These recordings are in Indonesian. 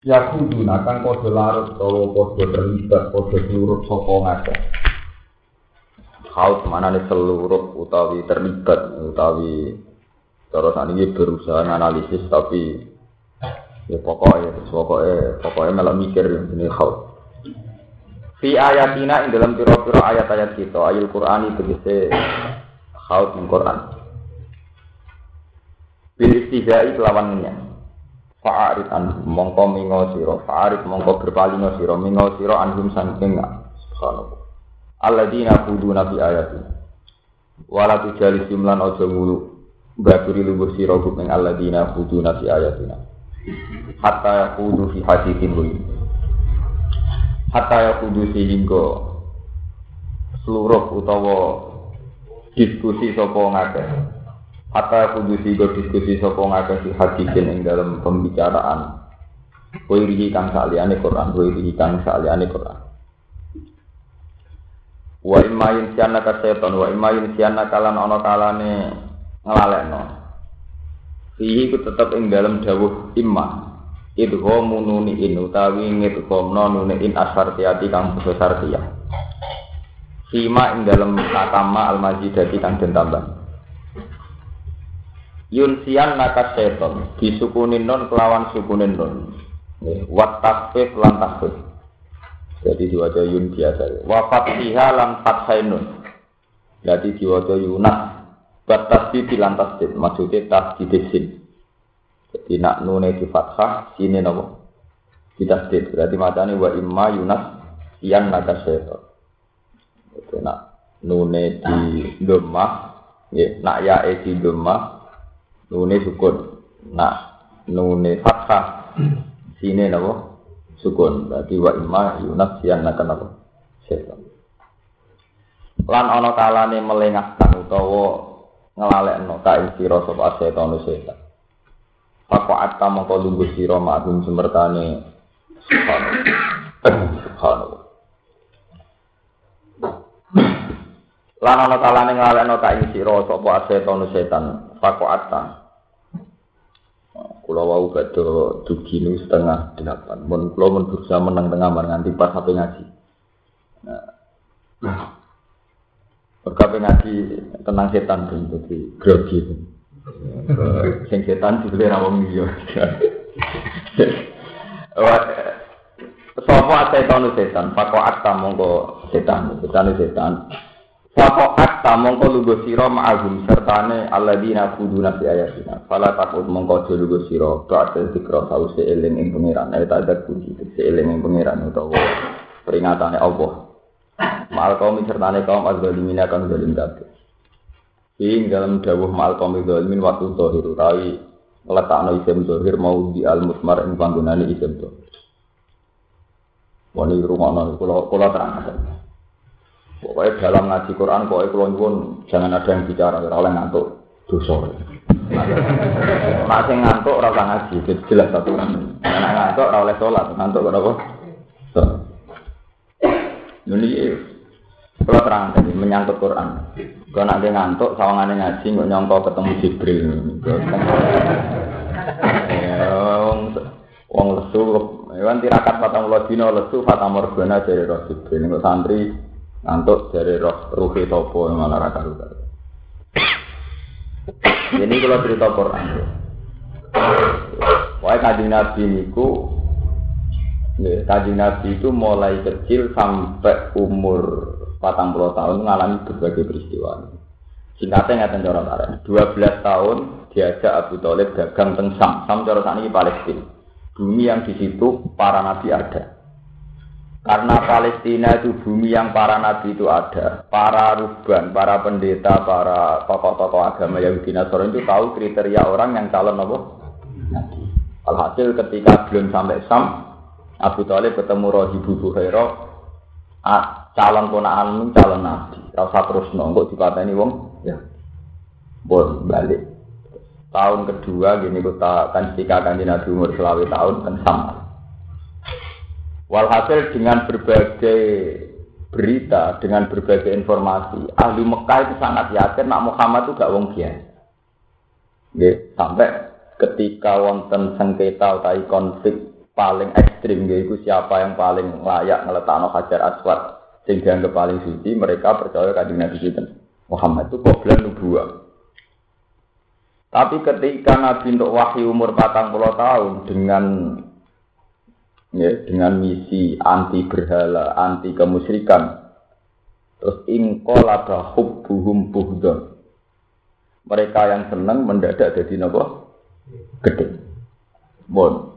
Ya kudu nakang padha larut utawa padha terlibat padha seluruh sapa ngakeh. Haut mana nih seluruh utawi terlibat utawi terus ini berusaha analisis tapi ya pokoknya pokoknya pokoknya malah mikir ini haut. Fi ayatina ing dalam pira-pira ayat-ayat kita ayat Quran itu bisa haut ing Quran. Bil istihza'i kelawan Fa'arid an mongko mingo siro, fa'arid mongko berpaling siro, mingo siro anhum sangking subhanallah. Alladzina kuduna fi ayati. Wala jumlan ojo mulu baturi lubuh siro kuping alladzina kuduna fi ayatina. Hatta yakudu fi hadithin wuli. Hatta yakudu sehingga seluruh utawa diskusi sopo ngakeh Hatta kudu sigo diskusi sopo ngake si hadisin ing dalam pembicaraan. Wirihi kang sa'liane Quran, wirihi kang sa'liane Quran. Wa imma yunsianna ka seton, wa imma yunsianna kalan ono kalane ngelalekno Fihi ku tetep ing dalam dawuh imma Idhomu nuni in utawi ngidhomno nuni in asartiyati kang besar tiyah Fima ing dalam nakama al-majidati kang den Yunsian naka seton disukunin non kelawan sukunin non. Wat takfif lan takfif. Jadi diwajah yun biasa. Wafat siha lan fathainun. Jadi diwajah yunas. Bat di lan tasdid. Maksudnya tasdid sin. Jadi nak nune di fathah sini nopo. Di tasdid. Berarti macamnya wa imma yunas sian naka seton. Jadi nak nune di domah. Ya, nak ya di domah nune sukun. Nah nune fathah. Sini napa? Sukun. Berarti wa imma yunas sian nakan napa setan. Lan ana kalane melengahkan utawa ngelalekno ka ing sira sapa setan setan. Pako atta mongko lungguh sira ma'dum semertane. Subhanallah. Lan ana kalane nglalekno ka ing sira sapa setan setan. Pako atta Kulo wau badhe dugi nu setengah delapan. Mun kulo mun berusaha menang tengah nganti pas sampai ngaji. Nah. Perkape ngaji tenang setan pun jadi grogi. Sing setan dibeli ra wong liya. Sopo setan setan, pako akta mongko setan, setan setan. Sapa akta mongko lugo sira ma'ahum sertane alladzina kuduna fi ayatina. Fala takut mongko aja lugo sira ba'da zikra sause eling ing pangeran. Ayo tak ada kunci eling ing pangeran utawa peringatane Allah. Mal kaum sertane kaum azzalimina kang zalim kabeh. Ing dalam dawuh mal kaum zalimin waktu zahir utawi letakno isim zahir mau di al mutmar ing panggonane isim zahir. Wani rumono kula kula terang Pokoknya dalam ngaji Quran, pokoknya kalau nyuwun jangan ada yang bicara, oleh ngantuk dosa. Masih ngantuk rasa ngaji, itu jelas kan. Karena ngantuk oleh sholat, ngantuk kenapa? Ini kalau terang tadi menyangkut Quran. Kalau nanti ngantuk, sawangannya ngaji nggak nyongko ketemu Jibril. Wong lesu, kan tirakat patang lesu, fatah morgana dari roh Jibril. Nggak santri ngantuk dari roh ruhi topo malah raka ruka. Ini kalau cerita Quran. Wah kajian Nabi niku, kajian Nabi itu mulai kecil sampai umur patang puluh tahun mengalami berbagai peristiwa. Singkatnya nggak cara tarik. Dua belas tahun diajak Abu Talib dagang teng Sam. Sam cara ini Palestina. Bumi yang di situ para nabi ada. Karena Palestina itu bumi yang para nabi itu ada, para ruban, para pendeta, para tokoh-tokoh agama Yahudi Nasrani itu tahu kriteria orang yang calon apa? Nabi. Alhasil ketika belum sampai Sam, Abu Talib ketemu Rohibu Buhairo, calon ponaan calon nabi. Rasa terus nongkok dipateni wong, ya, bon balik. Tahun kedua gini kita kan ketika kan Nabi umur selawi tahun kan sama. Walhasil dengan berbagai berita, dengan berbagai informasi, ahli Mekah itu sangat yakin nak Muhammad itu gak wong biasa. Sampai ketika wonten sengketa atau konflik paling ekstrim yaitu siapa yang paling layak ngeletakno hajar aswad sehingga yang paling suci mereka percaya kanjeng Nabi Muhammad itu qoblan nubuah tapi ketika Nabi untuk wahyu umur patang puluh tahun dengan ya, dengan misi anti berhala, anti kemusyrikan, terus ingkolaba hubbuhum buhdon. Mereka yang senang mendadak jadi nopo gede. Bon.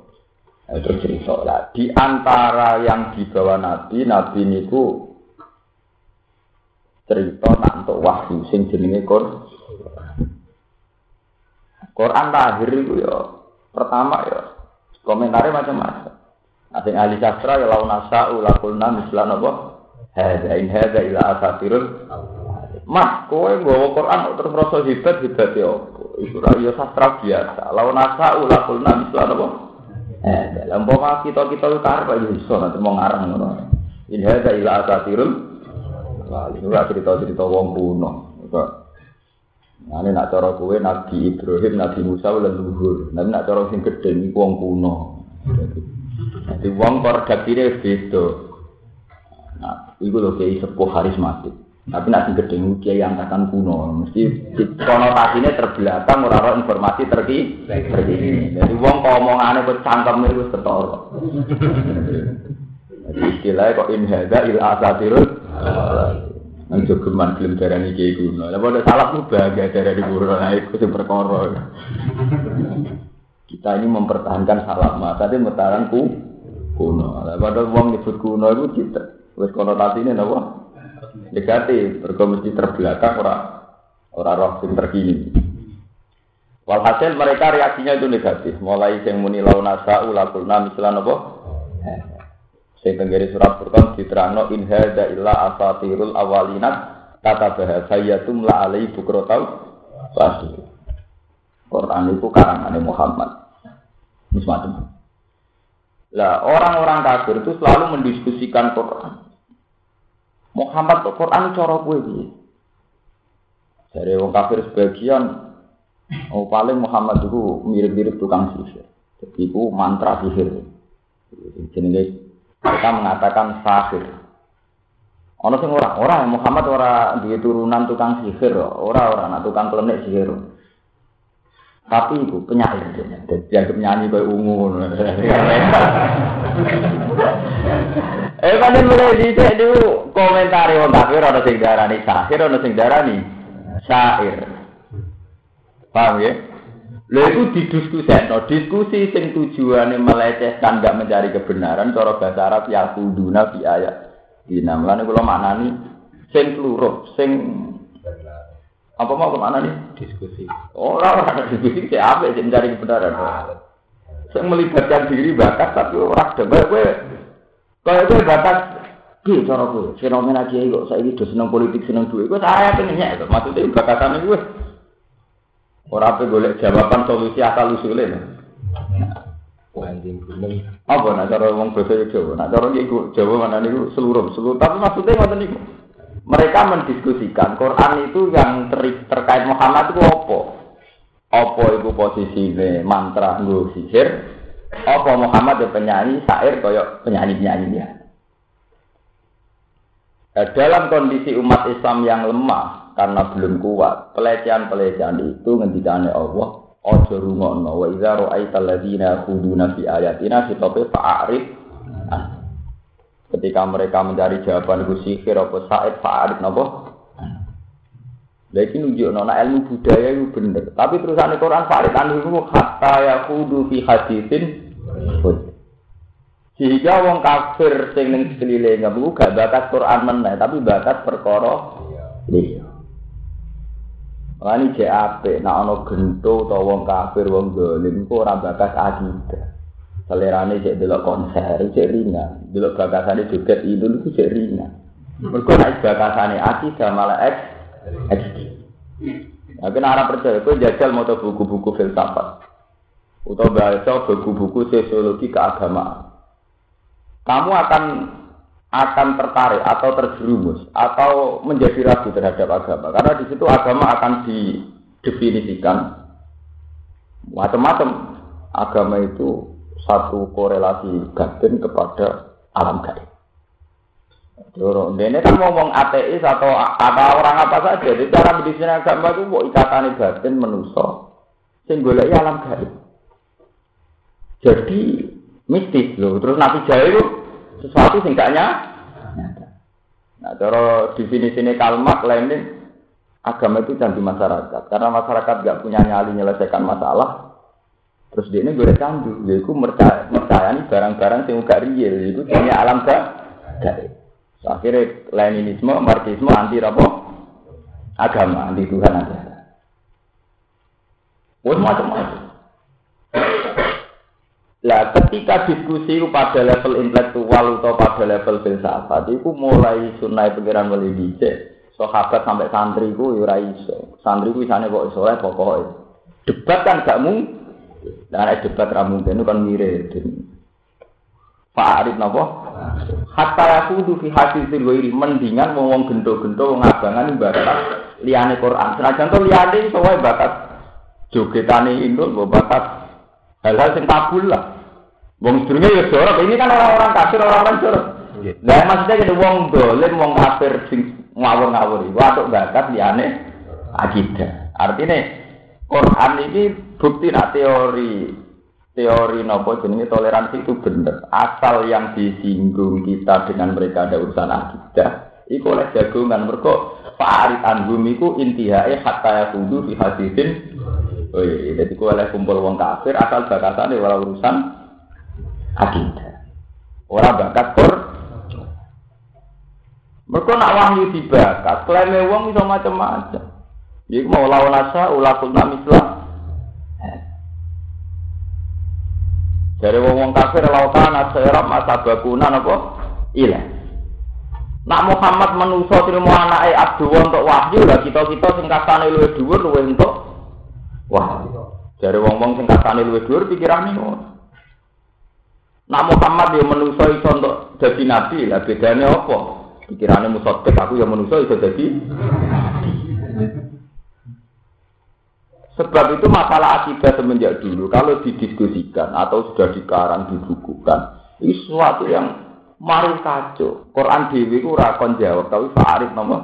Nah, itu cerita lah. Di antara yang dibawa Nabi, Nabi niku cerita nak untuk wahyu sing jenenge Quran. Quran lahir itu ya pertama ya komentarnya macam-macam. Ada yang ahli sastra ya laun nasa ulakulna mislan apa? Hada in hada ila asatirun. Mas, kowe nggawa Quran terus rasa hebat hebat ya Iku ya sastra biasa. Laun nasa ulakulna mislan apa? Eh, dalam bawa kita kita itu karep aja iso nanti mau ngarang ngono. In hada ila asatirun. Wah, itu cerita-cerita wong kuno. Nah, ini nak cara kue Nabi Ibrahim, Nabi Musa, udah luhur. Tapi nak cara sing gede ini wong kuno. Jadi wong redaksine beda. Nah, itu loh kayak sepuh harismatik. Tapi nak sing kiai yang akan kuno, mesti konotasinya terbelakang ora informasi terki terkini. Jadi wong kok omongane kok cangkem itu ketara. Jadi istilahnya kok inhada il asatirul Nang jogeman film darani kiai kuno. Lah padha salah ku bahagia darani kuno nah iku sing perkara. Kita ini mempertahankan salah mata tapi mempertahankan kuno. Lah padha wong nyebut kuno iku cita. Wis konotasine napa? Negatif, mergo mesti terbelakang ora ora roh sing terkini. Walhasil mereka reaksinya itu negatif. Mulai yang muni launasa ulakulna misalnya apa? Sing tenggere surat Furqan diterangno in hadza illa asatirul awalinat kata bahasa yatum la alai bukrotau pasti. Quran itu karangan Muhammad. Semacam Lah orang-orang kafir itu selalu mendiskusikan Quran. Muhammad tuh Quran cara kowe piye? Dari orang kafir sebagian oh paling Muhammad itu mirip-mirip tukang sihir. Jadi itu mantra sihir. Jenenge mereka mengatakan sahir. Ono sing ora, ora Muhammad ora duwe turunan tukang sihir, ora ora anak tukang klenik sihir. Tapi itu penyair dia, penyanyi kayak ungu. eh kan mulai di dulu komentar wong kafir ana sing darani sahir, ana sing darani syair. Paham ya? Lha iku didiskusikno, diskusi sing tujuane melecehkan nggak mencari kebenaran cara bahasa Arab ya kuduna fi ayat. Dina mlane kula maknani sing kluruh, sing apa mau ke mana nih? Diskusi. Orang orang diskusi si apa sih mencari kebenaran? Sing melibatkan diri bakat tapi orang debat gue. Kalau itu bakat Ki cara gue, fenomena kiai kok saya ini seneng politik seneng duit, gue saya pengennya itu, maksudnya bakatan gue. Ora pe golek jawaban solusi asal usule. Anjing gunung. Apa nak cara wong basa Jawa? Nak cara iku Jawa mana niku seluruh, seluruh. Tapi maksudnya ngoten niku. Mereka mendiskusikan Quran itu yang ter terkait Muhammad itu apa? Apa itu posisinya mantra nggo sihir? Apa Muhammad itu penyanyi syair kaya penyanyi-penyanyi dia? Nah, dalam kondisi umat Islam yang lemah, karena belum kuat. Pelecehan-pelecehan itu ngendikane Allah, ojo rungokno wa idza ra'aital ladzina khuduna fi ayatina fa'arif. Ketika mereka mencari jawaban itu sihir apa said fa'arif napa? Lagi nunjuk nona ilmu budaya itu bener. Tapi terusan Quran Farid anu itu hatta ya kudu fi hadisin. Sehingga wong kafir sing ning sekeliling gak bakat Quran meneh, tapi bakat perkara liya. Lani cek ape, nak ono gento atau wong kafir wong dolim, kok ora bakas akidah. Selerane cek delok konser, cek ringan. Delok bakasane joget itu cek ringan. Mergo nek bakasane akidah malah eks. Nah, kena arah percaya, kau jajal mau buku-buku filsafat, atau baca buku-buku sosiologi keagamaan. Kamu akan akan tertarik atau terjerumus atau menjadi ragu terhadap agama karena di situ agama akan didefinisikan macam-macam agama itu satu korelasi batin kepada alam gaib. Dorong, ini kan ngomong ateis atau apa orang apa saja. Jadi cara medisine agama itu mau ikatan batin menuso, sing golek alam gaib. Jadi mistis loh. Terus Nabi itu sesuatu sing gak Nah, cara definisi kalmak lainnya agama itu candu masyarakat. Karena masyarakat gak punya nyali menyelesaikan masalah, terus dia ini gue candu. Dia itu percaya, percaya barang-barang yang gak real. Itu punya alam gak gaib. Akhirnya Leninisme, Marxisme anti apa? Agama, anti Tuhan aja. Wah macam-macam. Lah ketika diskusi pada level intelektual atau pada level filsafat itu mulai sunai pikiran mulai dicek. Sahabat sampai santri ku ya ora iso. Santri ku isane kok iso ae pokoke. Debat kan gak mungkin. Nah, debat ra mungkin kan mirip. Pak Arif napa? Hatta yakudu fi haditsil wairi mendingan wong wong gento-gento wong abangan bakat liyane Quran. Senajan to liyane iso wae bakat jogetane indul bakat hal-hal sing kabul lah. Wong sedurunge ya jorok, ini kan orang-orang kafir, orang-orang jorok. Lah maksudnya jadi wong dolim, wong kafir sing ngawur-ngawur iku atuk bakat liyane akidah. Artinya Quran ini bukti nak teori teori nopo jenenge toleransi itu benar. Asal yang disinggung kita dengan mereka ada urusan akidah, iku oleh jagungan mergo Farid anhum iku intihae hatta yakudu fi hadisin. Oh iya, jadi ku oleh kumpul wong kafir asal bakatane ora urusan akidah. Ora bakat kor. Mergo nak wahyu dibakat, klaime wong iso macam-macam. Iku mau lawan asa ulakul namislah Dari wong wong kafir lautan serap masa bakunan apa? Iya. Nak Muhammad menuso ilmu anake Abdul untuk wahyu lah kita kita sing kasane luwih dhuwur luwih untuk wahyu. Dari wong wong sing kasane luwih dhuwur pikirane. Nak Muhammad dia menuso iso untuk jadi nabi lah bedanya apa? Pikirannya musotek aku yang menuso iso jadi Sebab itu masalah akidah semenjak dulu kalau didiskusikan atau sudah dikarang dibukukan ini sesuatu yang mari kacau. Quran dewi itu rakon jawab tapi Arif nomor.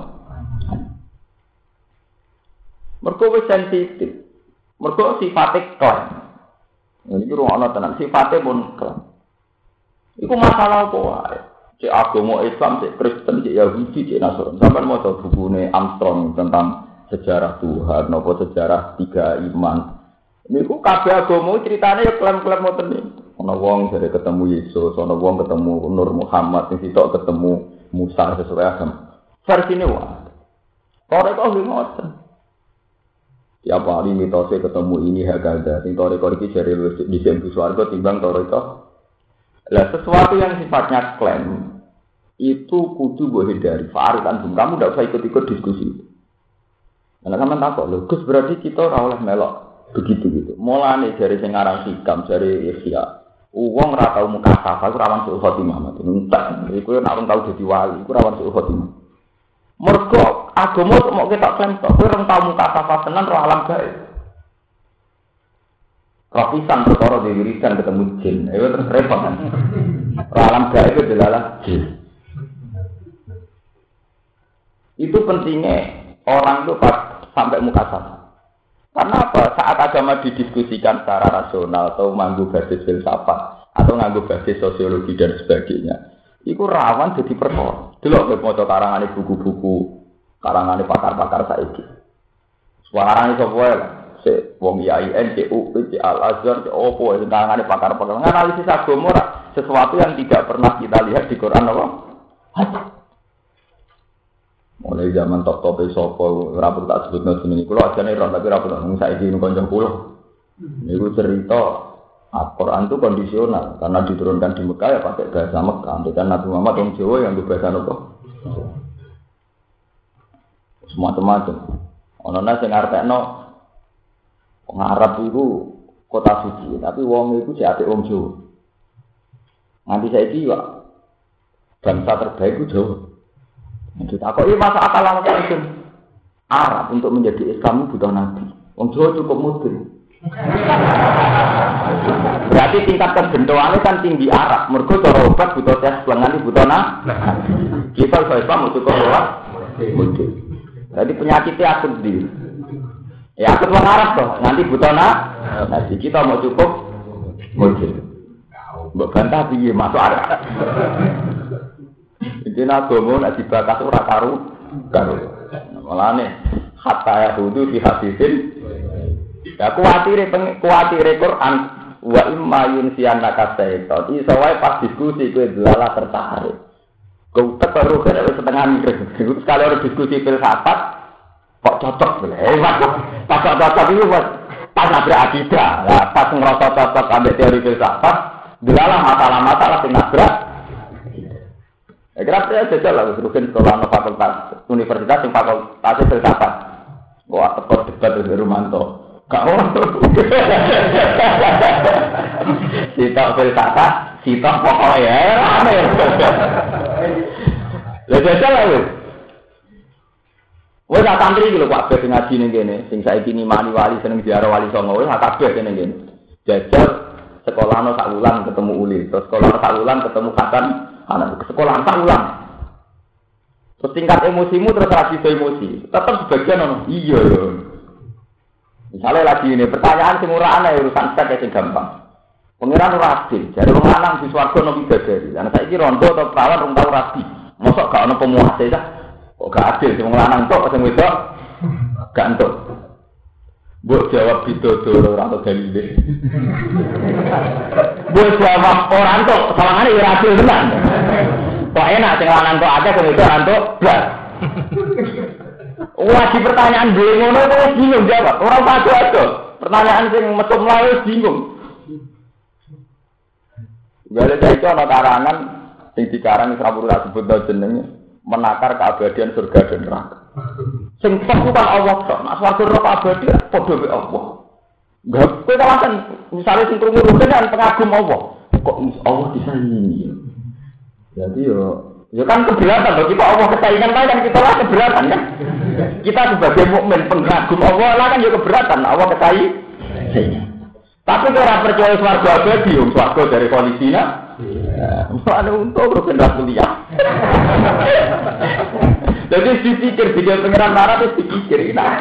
Mereka sensitif. Mereka sifatnya klaim. Ini ruang tenang sifatnya pun. Itu masalah apa? Cek agama Islam, cek Kristen, cek Yahudi, cek Nasrani. Sampai mau buku Armstrong tentang sejarah Tuhan, nopo sejarah tiga iman. Ini ku kabeh agama ceritanya ya klaim-klaim ngoten niku. Ana wong dari ketemu Yesus, ana wong ketemu Nur Muhammad, sing sitok ketemu Musa sesuai agama. Versi ini wah. Korek kok ngoten. Tiap hari mitosnya ketemu ini hagada. Sing toreko iki jare di sembu swarga timbang toreko. Lah sesuatu yang sifatnya klaim itu kudu gue hindari. Farid antum kamu tidak usah ikut-ikut diskusi. Karena sama takut loh, Gus berarti kita ora melok begitu gitu. Mulane dari sing aran sikam dari Ihya. Uang ora tau muka safa, iku rawan suul khotimah mati. Entek, iku ora tau wali, iku rawan suul khotimah. Mergo agama mau kita klaim tok, kowe tau muka safa tenan ro alam gaib. Rapisan perkara di wiridan ketemu jin, itu terus repot kan. Ro alam gaib itu adalah jin. Itu pentingnya orang itu pas sampai muka sama. Karena apa? Saat agama didiskusikan secara rasional atau manggu basis filsafat atau nganggu basis sosiologi dan sebagainya, itu rawan jadi perkara. Dulu mau karangan buku-buku, karangan pakar-pakar saiki. Suaranya sebuah lah. Si wong IAIN, CUP, C Al Azhar, C Opo, karangan pakar-pakar. Analisis agama sesuatu yang tidak pernah kita lihat di Quran apa? Mulai zaman top top sopo rapor tak sebut nol sini. Kulo aja nih tapi rapor nggak saya ini konjong pulau. Ini cerita Al-Quran itu kondisional karena diturunkan di Mekah ya pakai bahasa Mekah. Kan Nabi Muhammad yang Jawa yang bahasa apa? Semua macam Ono nasi no Arab itu kota suci, tapi wong itu si ati wong Jawa. Nanti saya itu bangsa terbaik itu Jawa. Kita kok ini masa akal lama itu Arab untuk menjadi Islam butuh nabi. Wong Jawa cukup mudin. Berarti tingkat kebentuannya kan tinggi Arab. Mergo cara obat butuh tes lengan butuh nah. Kita iso Islam cukup lewat muncul. Jadi penyakitnya akut di. Ya akut wong Arab toh, nanti butuh nah. Nanti kita mau cukup muncul. Mbok bantah piye masuk Arab. Ini agama nek dibakas ora karu karu. Mulane hatta ya hudu di hadisin. Ya kuatire kuatire Quran wa imma yunsiyan nakasaiton. Iso wae pas diskusi kowe delala tertarik. Kau terus kan wis setengah mikir. Sekali orang diskusi filsafat kok cocok hebat. Pas cocok itu pas pas nabrak akidah. Pas ngerasa cocok ambil teori filsafat, delala masalah-masalah sing nabrak Ya kira saya jajal lah, rugen sekolah no fakultas universitas yang fakultas filsafat. Wah, tekor debat dari Rumanto. Gak mau. Sitok filsafat, sitok pokoknya ya, rame. Ya jajal lah, Wes tak santri iki lho Pak Bes ngaji ning kene, sing saiki ni mani wali seneng ziarah wali songo, wes tak kabeh kene kene. Jajal sekolah no sak wulan ketemu uli, terus sekolah sak wulan ketemu katan anak sekolah tak ulang. Terus tingkat emosimu terus lagi emosi. Tetap sebagian ono. Iya ya. Misalnya lagi ini pertanyaan sing ora aneh urusan sek sing gampang. Pengiran ora. Jadi wong lanang di swarga nopo bidadari. Lah saiki rondo atau perawan rung tau rabi. Mosok gak ono pemuase dah. Kok gak adil sing wong lanang tok sing wedok gak entuk. Mbok jawab bidodoro ora tau dalile. Mbok jawab ora entuk, sawangane ya adil tenan. Kok enak sing lanang tok akeh sing itu entuk blas. Wah, pertanyaan gue ngono itu bingung jawab. Orang padu aja. Pertanyaan sing metu mlayu bingung. Gale saiki ana karangan sing dikarang Isra Pura sebut jenenge menakar keabadian surga dan neraka. Sing tok kan Allah tok. Nek swarga neraka abadi padha mek Allah. Gak kowe kan misalnya sing krungu kan pengagum Allah. Kok Allah disaingi? Jadi yo Ya kan keberatan bagi kita Allah kesaingan kan kita lah keberatan kan. Kita sebagai mukmin pengagum Allah lah kan ya keberatan Allah kesaingan. Tapi kalau percaya swarga abadi, swarga dari mana untuk rukun kuliah. Jadi dipikir video pengiran marah terus dipikir. Nah.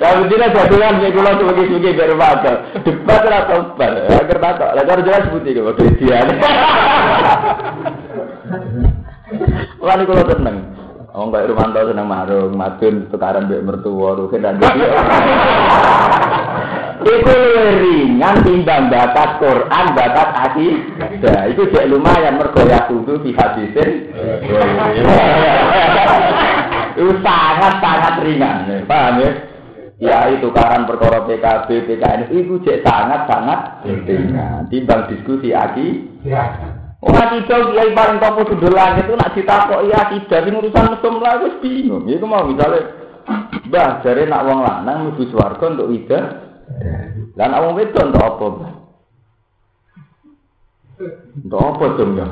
Kalau tidak jadikan ya kalau sebagai sebagai biar baca. Debat atau debat. Agar tak. Agar jelas putih kalau dia. Lalu kalau tenang. Oh enggak Rumanto seneng marung, madun tukaran mbek mertua, rugen dan Itu ringan timbang batas Quran, batas hadis. Nah, itu cek lumayan mergo ya kudu di hadisin. itu sangat sangat ringan, paham ya? Ya itu karan perkara PKB, PKN itu cek sangat sangat ringan. Timbang diskusi aki. Orang kita kiai paling topo sudah langit itu nak ditakok iya tidak sing urusan mesum lah wis bingung. Iku mau misalnya Mbah jare nak wong lanang mlebu swarga untuk ida. Lah nak wong wedok untuk apa? Untuk apa dong ya?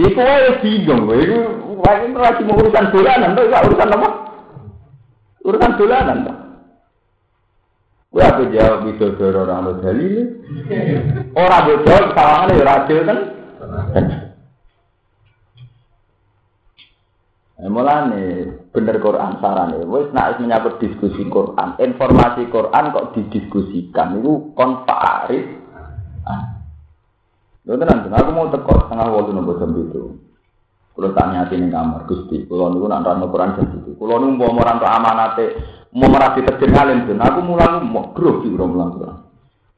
Iku wae bingung, wae lagi mau urusan dolanan, to urusan apa? Urusan dolanan, to. Gue apa jawab itu doro orang lo dalil. Orang bocor sawangan ya radil kan. Eh, mulane bener Quran saran ya. Wes nak menyambut diskusi Quran, informasi Quran kok didiskusikan itu kon Aris. Ah. Lho tenan, aku mau teko setengah waktu nopo jam itu. Kulo tanya hati ning kamar Gusti, kulo niku nak rano Quran jam itu. Kulo niku mau merantau amanate mau merasi terjun ngalim pun aku mulang mau grup sih udah mulang Quran.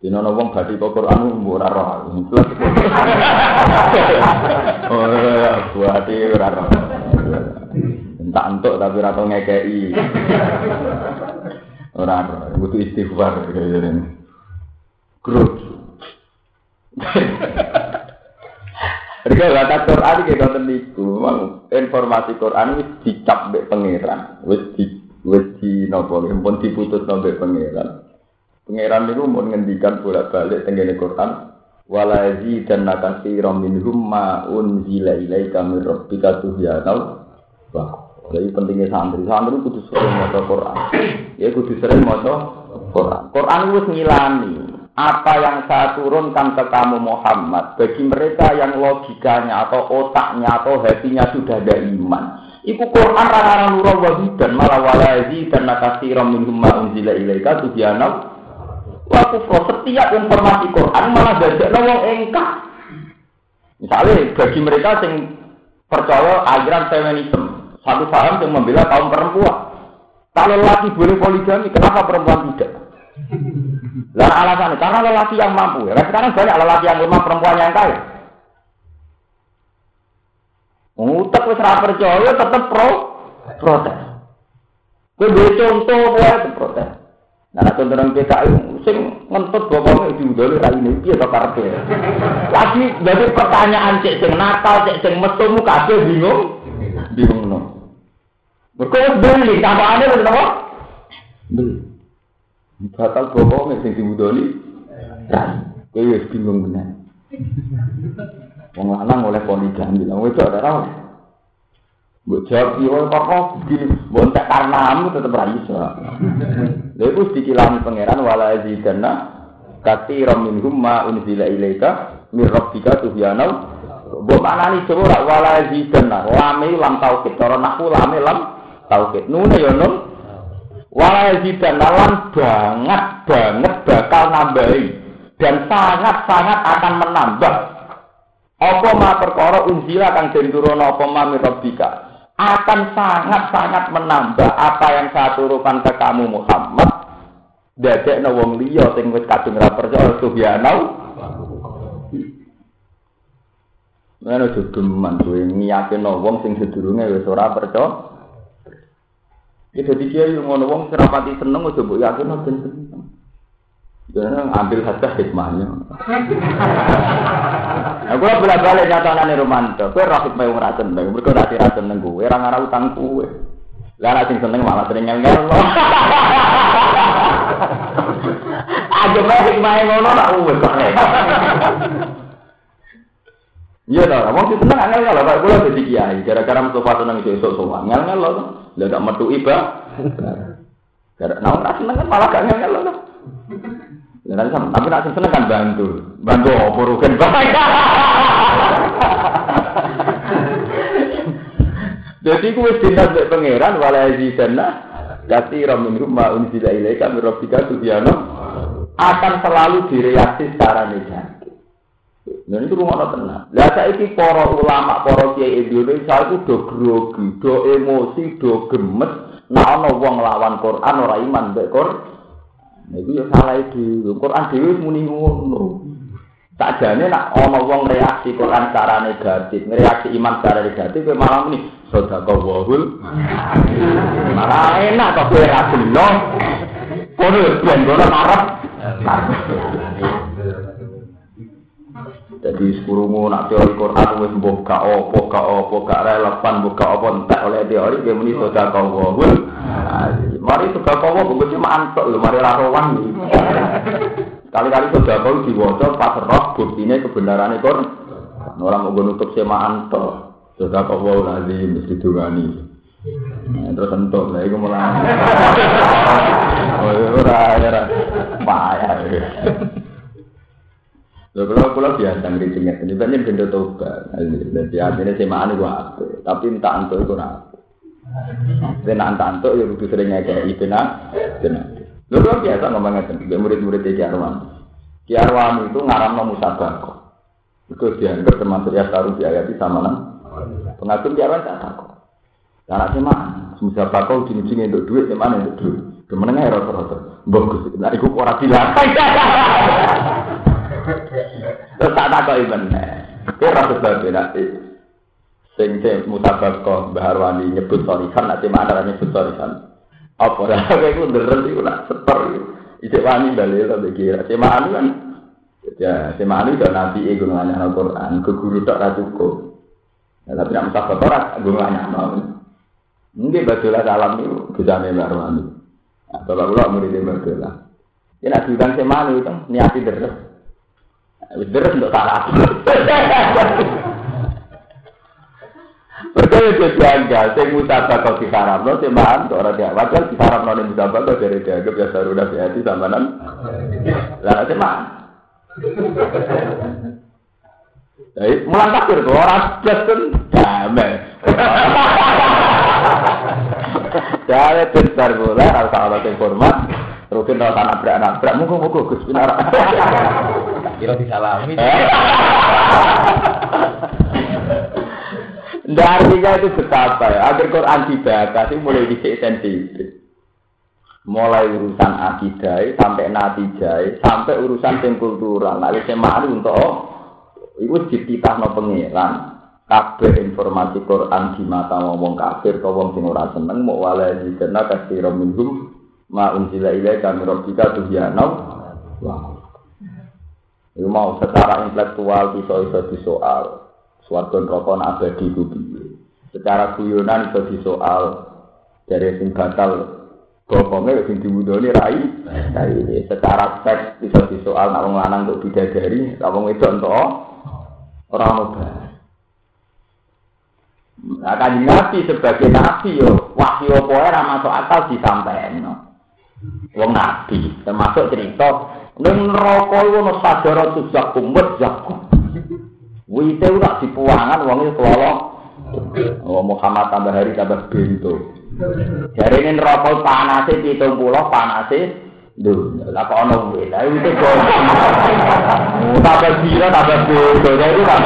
Di nono wong gadi kok Quran mau ora roh. Oh ya buat ora roh. Entah entuk tapi ora tau ngekei ora roh butuh istighfar. Grup Mereka kata Quran kayak ngoten niku, informasi Quran wis dicap mbek pangeran, wis di wis di napa pun diputus sampai pangeran. Pangeran niku mau ngendikan bolak-balik tenggene Quran walazi dan nakasi minhum ma unzila ilaika min rabbika tuhyana wa Jadi pentingnya santri, santri kudu sering maca Quran. Ya kudu sering maca Quran. Quran itu ngilani apa yang saya turunkan ke kamu Muhammad bagi mereka yang logikanya atau otaknya atau hatinya sudah ada iman. Iku Quran rara nurul dan malah walazi dan nakasiram minhum ma unzila ilaika tubyana wa kufra. Setiap informasi Quran malah dadekno wong engkak. Misalnya bagi mereka yang percaya aliran feminisme, satu paham yang membela kaum perempuan. Kalau laki boleh poligami, kenapa perempuan tidak? Lah alasannya karena lelaki yang mampu ya. Sekarang banyak lelaki yang lemah perempuan yang kaya. Ngutek wis ora percaya tetep pro protes. Kowe contoh buat protes. Nah, nek contoh nang PKI sing ngentut bapaknya diundoli ra ini piye to karepe. Lagi dadi pertanyaan cek sing nakal, cek sing metu kabeh bingung. Bingung no. Mergo wis beli, tampakane wis napa? Beli. Batal bapaknya sing diundoli. Ra. Kowe wis bingung bener. Wong lanang oleh poligami, wong wedok ora ora. Mbok jawab yo kok begini, mbok tak karena tetep ra iso. Lha iku dikilani pangeran wala zidanna katsiran minhum ma unzila ilaika mir rabbika tuhyana. Mbok manani coba ora wala zidanna, lame lam tauhid, cara naku lame lam tauhid. Nune yo nun. Wala zidanna lan banget banget bakal nambahi dan sangat-sangat akan menambah apa ma perkara unzila kang den turuna apa ma mirabika akan sangat-sangat menambah apa yang saya turunkan ke kamu Muhammad dadekno wong liya sing wis kadung ra percaya subhanau Mana jogeman kowe ngiyakino wong sing sedurunge wis ora percaya. Iki dadi kiai ngono wong sing rapati seneng aja mbok yakino ben seneng. Jangan ambil saja hikmahnya. Aku lah bolak balik nyata nane romanto. Kue rafik mau ngerasen, mereka nanti rasen neng gue, orang arah utang gue. Lah sing seneng malah sering ngel ngel. Aja mau hikmahnya ngono nak uwe kok. Iya dah, mau sih seneng ngel ngel. Kalau gue jadi kiai, gara-gara Mustafa seneng itu esok semua ngel ngel loh. Lah gak metu iba. Gara, nah seneng kan malah gak ngel ngel Ya, tapi nak seneng kan bantu, bantu apa rugen Jadi kuwi dinas mek pangeran wala yazidana kasira min rumma unzila ilaika min rabbika tubyana akan selalu direaksi secara negatif. Dan itu rumah tenang. Lah saiki para ulama, para kiai Indonesia itu do grogi, do emosi, do gemes. Nah ana wong lawan Quran ora iman mbek Quran. Itu ya salah itu. Quran dewi muni ngono. Tak jane nak ana wong reaksi Quran secara negatif, reaksi iman secara negatif kowe malah muni sedekah wahul. Malah enak kok kowe ra gelo. Kono ben kono marep. Jadi sekurungu nak teori Quran wis mbok gak opo, gak opo, gak relevan, mbok gak opo entek oleh teori dia muni sedekah wahul. Mari sudah kawo buku cuma antok lho, mari rawan nih. Kali-kali sudah kau diwaca pas roh buktinya kebenaran itu. Orang mau nutup sema antok, sudah kawo lagi mesti dungani. Nah, terus entuk lah, itu mulai. Oh, ora, ora, payah. Lho kalau kalau biasa ngerincingnya, ini banyak benda toba. Jadi artinya semaan itu apa? Tapi entah antuk itu apa. Benak tanto ya kudu sering ngekei benak. Lu kan biasa ngomong ngeten, murid-murid di Arwan. Ki Arwan itu ngaram musabako. Itu dianggap termasuk ya taruh di ayat sama nang. Pengatur di Arwan tak takut. Anak cuma musabako ujung-ujungnya untuk duit, gimana untuk duit? Kemenengah ya rata-rata. Bagus, nah itu orang bilang. Terus tak takut ibu Kira rasa berbeda sing sing mutabaqah Mbah Arwani nyebut sorikan nanti mana nyebut sorikan apa dah kowe iku nderen iku nak seper ijek wani dalil to kira semaan kan ya semaan itu nabi iku nganyah Al-Qur'an ke guru tok ra cukup. Ya, tapi nak mutabaqah ora guru nganyah mau Mungkin badolah salam itu bisa Mbah Arwani. Nah, bapak kula murid badolah ya nak diundang semaan itu niati deres Wis deres untuk salah Betul itu janggal, saya mutabak kau diharam, lo sih mahan, orang dia wajar diharam lo nih mutabak kau dari dia, gue biasa udah biasa sama nan, lah sih mahan. Jadi mulang kafir tuh orang plus kan? Damai. Jadi besar bola, kalau sahabat yang hormat, rukin rasa nabrak nabrak, muka muka gus benar. Kira disalami. Nggak artinya itu betapa ya. Akhir Quran dibaca sih mulai dicek sensitif. Mulai urusan akidah sampai natijai sampai urusan yang kultural. Nah, saya malu untuk itu dititah no pengiran. Kabeh informasi Quran di mata ngomong kafir, kau wong sing ora seneng, mau wala di kena kasih rominhum, ma unzila ilai kami robbika tuh ya Wah. Itu mau secara intelektual bisa-bisa disoal. Suarga neraka abadi ku Secara guyonan iso disoal dari sing batal bokongnya sing diwudoni rai. Rai secara seks bisa disoal nak wong lanang untuk bidadari, wong itu untuk orang muda. Nah, kan nabi sebagai nabi yo wahyu apa ora masuk akal disampaikan. Wong nabi termasuk cerita ning neraka iku ono sadara tuzakum wa zakum. Wite ora dipuangan wong itu kelolo. Oh Muhammad tambah hari tambah bento. Jare ini neraka panase 70 panase Duh, lah kok ono kuwi. Lah itu kok. Tambah sira tambah bento. Jadi kan.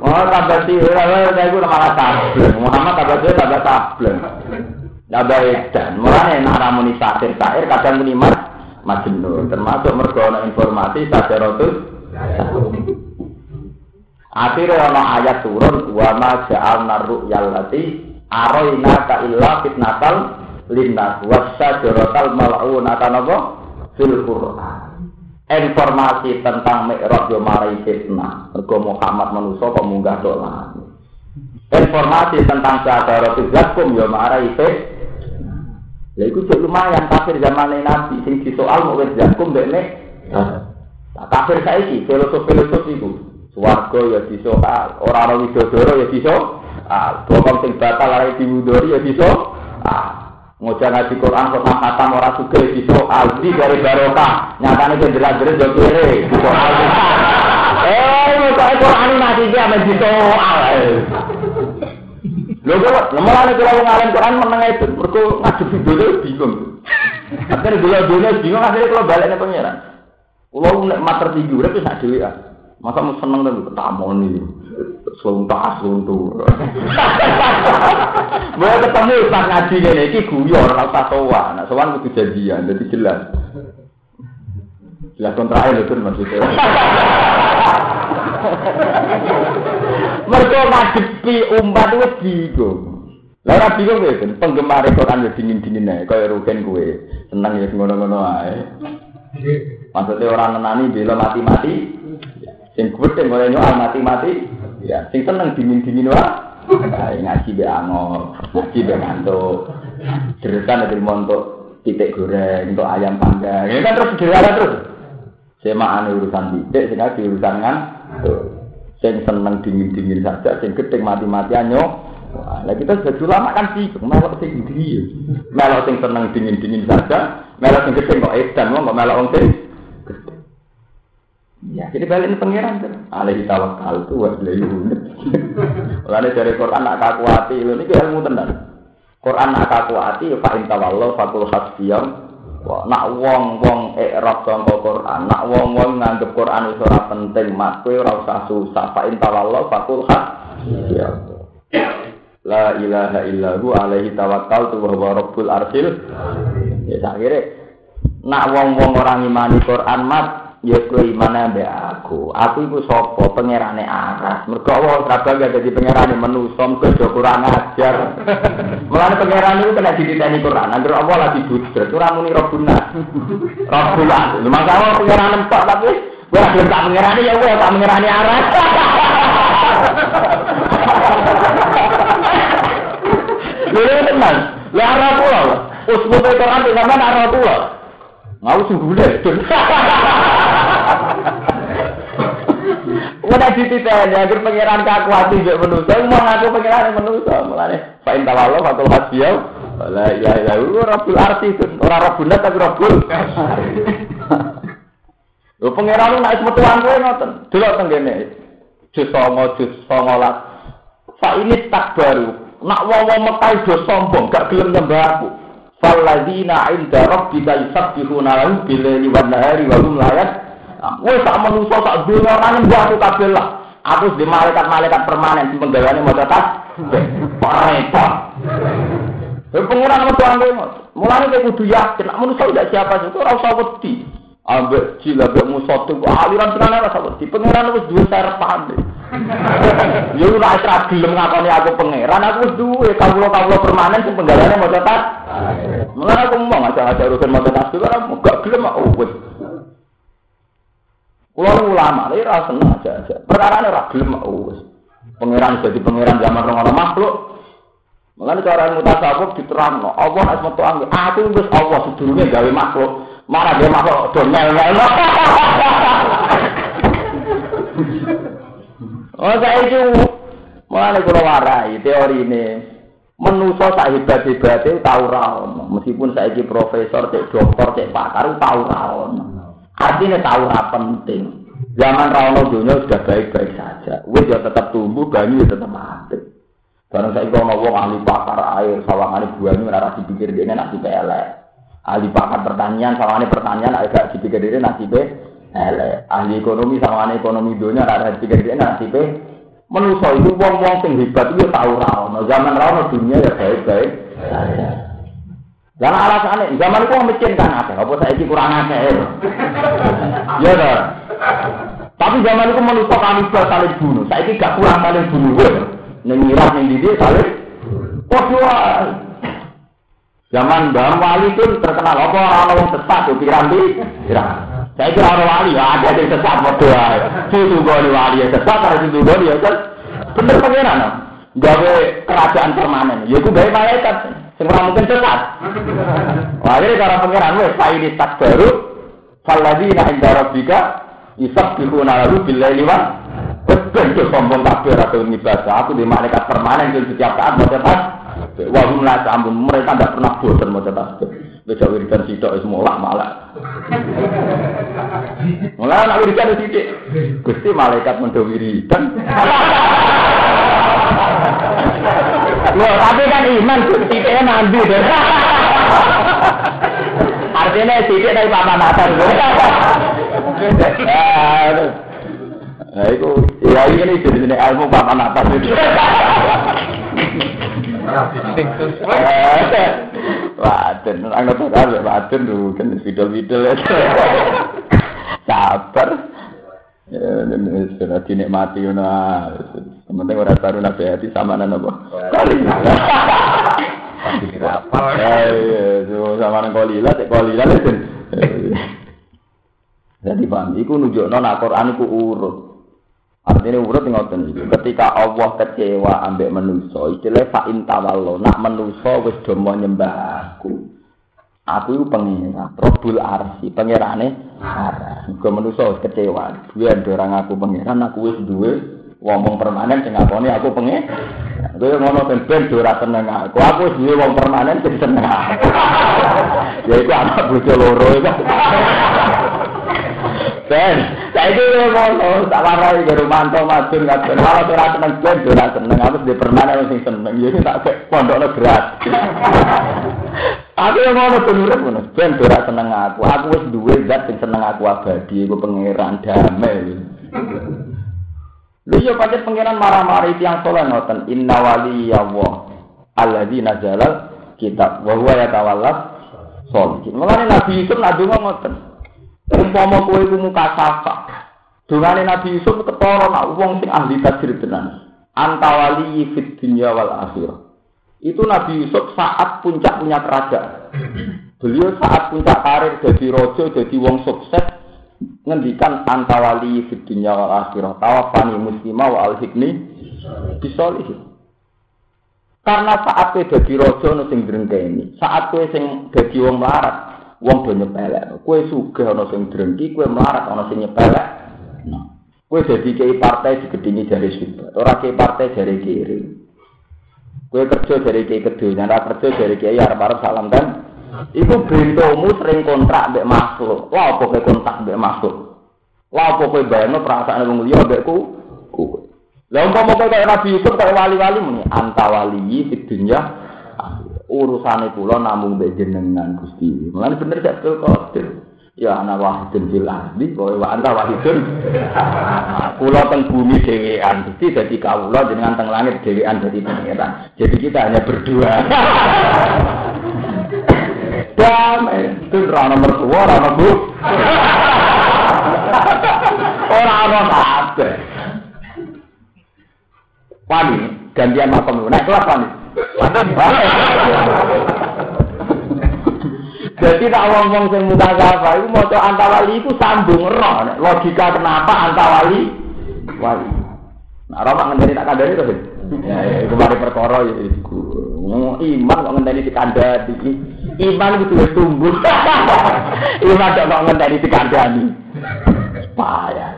Oh, tambah sira lah iku malah sableng. Muhammad tambah sira tambah sableng. Tambah edan. Mulane nek ramuni satir sair kadang muni majnun. Termasuk mergo informasi sajarotus. Akhirnya ana ayat turun wa ma ja'alna ru'yal lati araina ka illa fitnatal linnas wasyajaratal mal'unata napa fil Qur'an. Informasi tentang Mi'raj yo marai fitnah. Mergo Muhammad manusa kok munggah dolan. Informasi tentang Syajaratul Zakum yo marai fitnah. Ya iku lumayan kafir zaman Nabi sing disoal mau wis Zakum dekne. Nah, kafir saiki filosofi-filosofi iku. Swarga ya disoal, ora ana widodoro ya disoal. Bokong sing batal lari diwudori ya disoal. Ngocah ngaji Quran kok khatam ora suge ya disoal. Di dari barokah, nyatane sing jelas-jelas yo kere disoal. Eh, kok Quran nanti dia men disoal. Lho kok lemane kula wong alim Quran meneng itu mergo ngadepi dhewe bingung. Akhirnya dulu dulu bingung akhirnya kalau baliknya pangeran. Kulo nek mater tinggi urip sak dhewe ah. Masa mau seneng dan tamoni. Selalu tas untuk. Boleh ketemu pas ngaji ini, ini guyon, ora usah sowan. Nah, sowan kudu janjian, jadi jelas. Jelas kontra itu maksudnya. Mereka ngadepi umat itu bingung. Lah ora bingung kowe, kan penggemar Quran ya dingin-dingin ae, kaya rugen kowe. Seneng ya ngono-ngono ae. Maksudnya orang nenani bela mati-mati, sing gedhe mulai nyoal mati-mati, ya sing seneng dingin-dingin wae. Nah, ngaji be angor, ngaji be ngantuk. Deretan dari montok titik goreng, untuk ayam panggang. Ini kan terus sederhana terus. Semaan urusan titik, di urusan kan. Sing seneng dingin-dingin saja, sing gedhe mati-matian nyok. Nah, kita sudah lama kan sih, melok sing dingin. Melok sing seneng dingin-dingin saja, melok sing gedhe kok edan, kok melok wong sing Ya, jadi balik ini pangeran kan. Alaihi tawakal tu wa ilaihi unib. Mulane dari Quran nak kaku hati, ini ilmu tenan. Quran nak kaku hati, ya fa in tawallahu fakul hasbiyam. Wah, nak wong-wong ikrab sangka Quran, nak wong-wong nganggep Quran wis ora penting, mak kowe ora usah susah. Fa in tawallahu fakul hasbiyam. La ilaha illahu alaihi tawakal tu wa rabbul arsil. Ya akhirnya nak wong-wong orang imani Quran mat ya kowe imane ambek aku. Aku iku sapa? Pangerane aras. Mergo Allah ora bangga dadi pangerane manusa, mergo kurang ajar. Mulane pangeran iku kena dititeni Quran. Anggere Allah lagi budret, ora muni Rabbuna. Rabbuna. Masa Allah pangeran empok tapi Wah, belum tak mengerani ya, wah tak mengerani aras. Lha tenan. Lah arah kula. Usbul Quran sampean arah kula. Ngau sungguh deh. Udah tadi titeni agar pangeran kaku hati mbek manusa mau ngaku pangeran manusa mulane fa in tawallu fatul hasbiyau la ilaha illa huwa rabbul arsi ora rabbul tapi rabbul Lho pangeran nek metu kowe ngoten. Delok teng kene. Jus 9 jus 19 fa ini tak baru nak wong-wong Mekah do sombong gak gelem nyembah aku. Falladzina inda rabbika yusabbihuna lahu bil-laili wan nahari wa hum la Wes sak manusa sak dunya ora nyembah aku kabeh lah. Aku di malaikat-malaikat permanen sing penggaweane maca tas. Ora repot. Pengiran metu anggo Mulane kowe kudu yakin nek manusa ndak siapa itu ora usah wedi. Ambek jila ambek musuh tuh aliran tenan ora usah wedi. Pengiran wis duwe sarapan. Ya ora ora gelem ngakoni aku pangeran, aku wis duwe kawula-kawula permanen sing penggaweane maca tas. Mulane aku ngomong aja-aja urusan maca tas ora gak gelem aku wis. Kulo ulama, lha ora seneng aja. Perkara ora gelem wis. Pangeran jadi pangeran zaman orang orang makhluk. Mulane cara ilmu tasawuf diterangno, Allah nek metu anggo, aku wis Allah sedurunge gawe makhluk. Mana dia makhluk do mel-mel. Oh saiki mulane kula warai teori ini. Menuso sak hebat-hebate tau ra ono. Meskipun saiki profesor, cek dokter, cek pakar tau ra ono. Artinya tahu apa penting. Zaman Rano dunia sudah baik-baik saja. Wes ya tetap tumbuh, banyu ya tetap mati. Karena saya kalau ngomong ahli pakar air, sawangan banyu nara dipikir dia nasi pelek. Ahli pakar pertanian, sawangan pertanian agak dipikir dia nasi pelek. Ahli ekonomi, sawangan ekonomi dunia nara dipikir dia nasi pelek. Menuso itu wong-wong sing hebat itu tahu Rano. Zaman Rano dunia ya baik-baik. Jangan alasannya, zaman itu miskin kan ada, apa saya ini kurang ada ya. Ya dah. Tapi zaman itu manusia kami saling bunuh, saya ini gak kurang saling bunuh. Nengirat yang di dia saling, oh Zaman Mbah Wali itu terkenal apa orang yang sesat tuh pirambi, Saya kira orang wali ya ada yang sesat berdoa. Itu gue wali ya sesat, ada itu gue dia kan. Bener pengiran, gawe kerajaan permanen. Ya itu gawe malaikat. Ora mungkin sesat. Wah, jadi cara pangeran wis fa ini tak baru falladzina inda rabbika yusabbihuna lahu bil laili wa betul tuh sombong kabeh atau ngibadah aku di malaikat permanen di setiap saat mau cetak wah hum la ampun mereka tidak pernah bosan mau cetak Beda wiridan sitok wis mulak malak. Mulai anak wiridan sidik. Gusti malaikat mendo wiridan. Loh, tapi kan iman titiknya nanti deh. Artinya titik dari papan atas. Nah, itu ya ini ini ilmu papan atas itu. Waden, anggap aja waden dulu kan video-video Sabar. Ya, sudah dinikmati, nah. Penting orang baru nabi hati sama nana apa? Kali. Apa? Eh, sama nana kolila, cek kolila itu. Jadi paham, iku nunjuk nona Quran iku urut. Artinya urut ngoten iki. Ketika Allah kecewa ambek manusa, istilah fa intawallo, nak manusa wis do nyembah aku. Aku itu pengira, Robul Arsi, pengirane arah. Gue manusia kecewa, gue ada orang aku pengiran, aku wis duwe wong permanen sing ngakoni aku pengen. Kowe ngono ben ben ora seneng aku. Aku wis duwe wong permanen sing seneng aku. ya iku anak bojo loro iku. Ben, saiki ngono tak warai karo manto madun kabeh. Kalau ora seneng ben ora seneng aku di permanen sing seneng. Ya tak pondokno gratis. Aku yang ben urip ngono. Ben ora seneng aku. Aku wis duwe zat sing seneng aku abadi, iku pangeran damai. Lu yo pancet pangeran marah-marah itu yang soleh ngoten. Inna wali ya Allah. Alladzi nazalal kitab wa huwa yatawallas sholihin. Mulane Nabi Yusuf nak donga ngoten. Umpama kowe iku muka safa. Dungane Nabi Yusuf ketara nak wong sing ahli tafsir tenan. Antawali fit dunya wal akhirah. Itu Nabi Yusuf saat puncak punya kerajaan. Beliau saat puncak karir jadi rojo, jadi wong sukses, ngendikan antawali di dunia wal akhirah tawafani muslimah wa alhikni bisolihin karena saat kowe dadi raja ana sing drengkeni saat kowe sing dadi wong melarat wong do nyepelek kowe sugih ana sing drengki kowe melarat ana sing nyepelek Kue jadi kiai partai digedingi jari sudah. Orang kiai partai jari kiri. Kue kerja jari kiai kedua. Nyara kerja jari kiai harap salam kan. Iku bentomu sering kontrak mbek makhluk. Wah, apa kowe kontrak mbek makhluk? Wah, apa kowe bayangno perasaan wong liya mbek ku? Ku. Lah umpama kowe kaya Nabi Yusuf kaya wali-wali muni antawali di dunya urusane kula namung mbek jenengan Gusti. Mulane bener sak kodir. Ya ana wahidun fil ardi kowe wa anta wahidun. Kula teng bumi dhewean, Gusti dadi kawula jenengan teng langit dhewean dadi pangeran. Jadi kita hanya berdua. Damai, itu rana mertua, rana bu. Orang ana kabeh. Wani, gantian makom. Naik kelas wani. Jadi tak wong-wong sing mutasyafa iku maca antawali iku sambung roh. Logika kenapa antawali wali. Nah, roh tak ngenteni tak kandhani to, Ya, ya iku mari perkara ya iku. Iman kok ngenteni dikandani. Iman itu wis tumbuh. Iman kok ngenteni dikandani. Payah.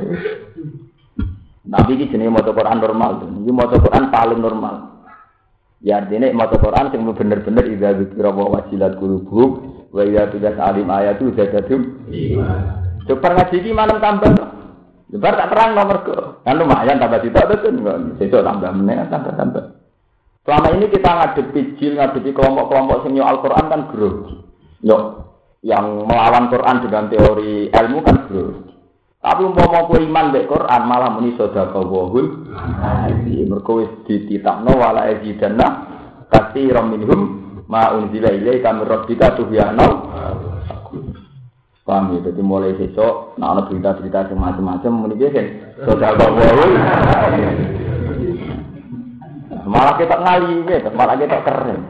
Tapi ini jenis maca Quran normal. Ini maca Quran paling normal. Ya artinya maca Quran yang bener-bener idza dzikra wa wajilat qulubuhum wa idza tudas alim ayatu zadatum Coba ngaji iki malam tambah. Coba tak terang nomor ke. Kan lumayan tambah situ ada kan Besok tambah meneh tambah tambah. Selama ini kita ngadepi jil, ngadepi kelompok-kelompok sing Al-Qur'an kan grogi. Yo, yang melawan Quran dengan teori ilmu kan grogi. Tapi umpama kowe iman mek Quran malah muni sedekah wahul. Mergo wis dititakno wala azidanna katsiran minhum ma unzila ilaika min rabbika tuhyana. Paham ya, jadi mulai besok, nah ada berita-berita macam-macam, muni biasa, sedekah wahul. Malah kita ngali, ya, malah kita keren.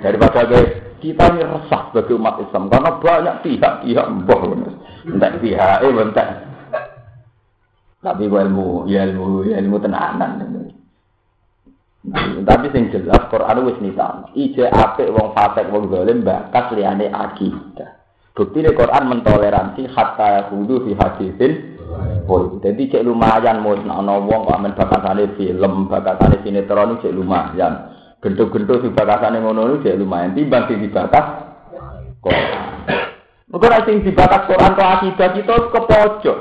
Daripada kita ini resah bagi umat Islam, karena banyak pihak-pihak mbah entek pihak eh entek tapi ilmu ya ilmu ya ilmu tenanan tapi sing jelas Quran wis nitano ije apik wong fasik wong zalim bakas liyane akidah. Bukti Quran mentoleransi hatta kudu fi hadisin Oh, jadi cek lumayan mau ana wong kok amen bakasane film, bakasane sinetron cek lumayan. Gendut-gendut si bakasane ngono cek lumayan timbang sing dibakas Quran. Mungkin ada yang dibatas Quran ke akidah kita ke pojok.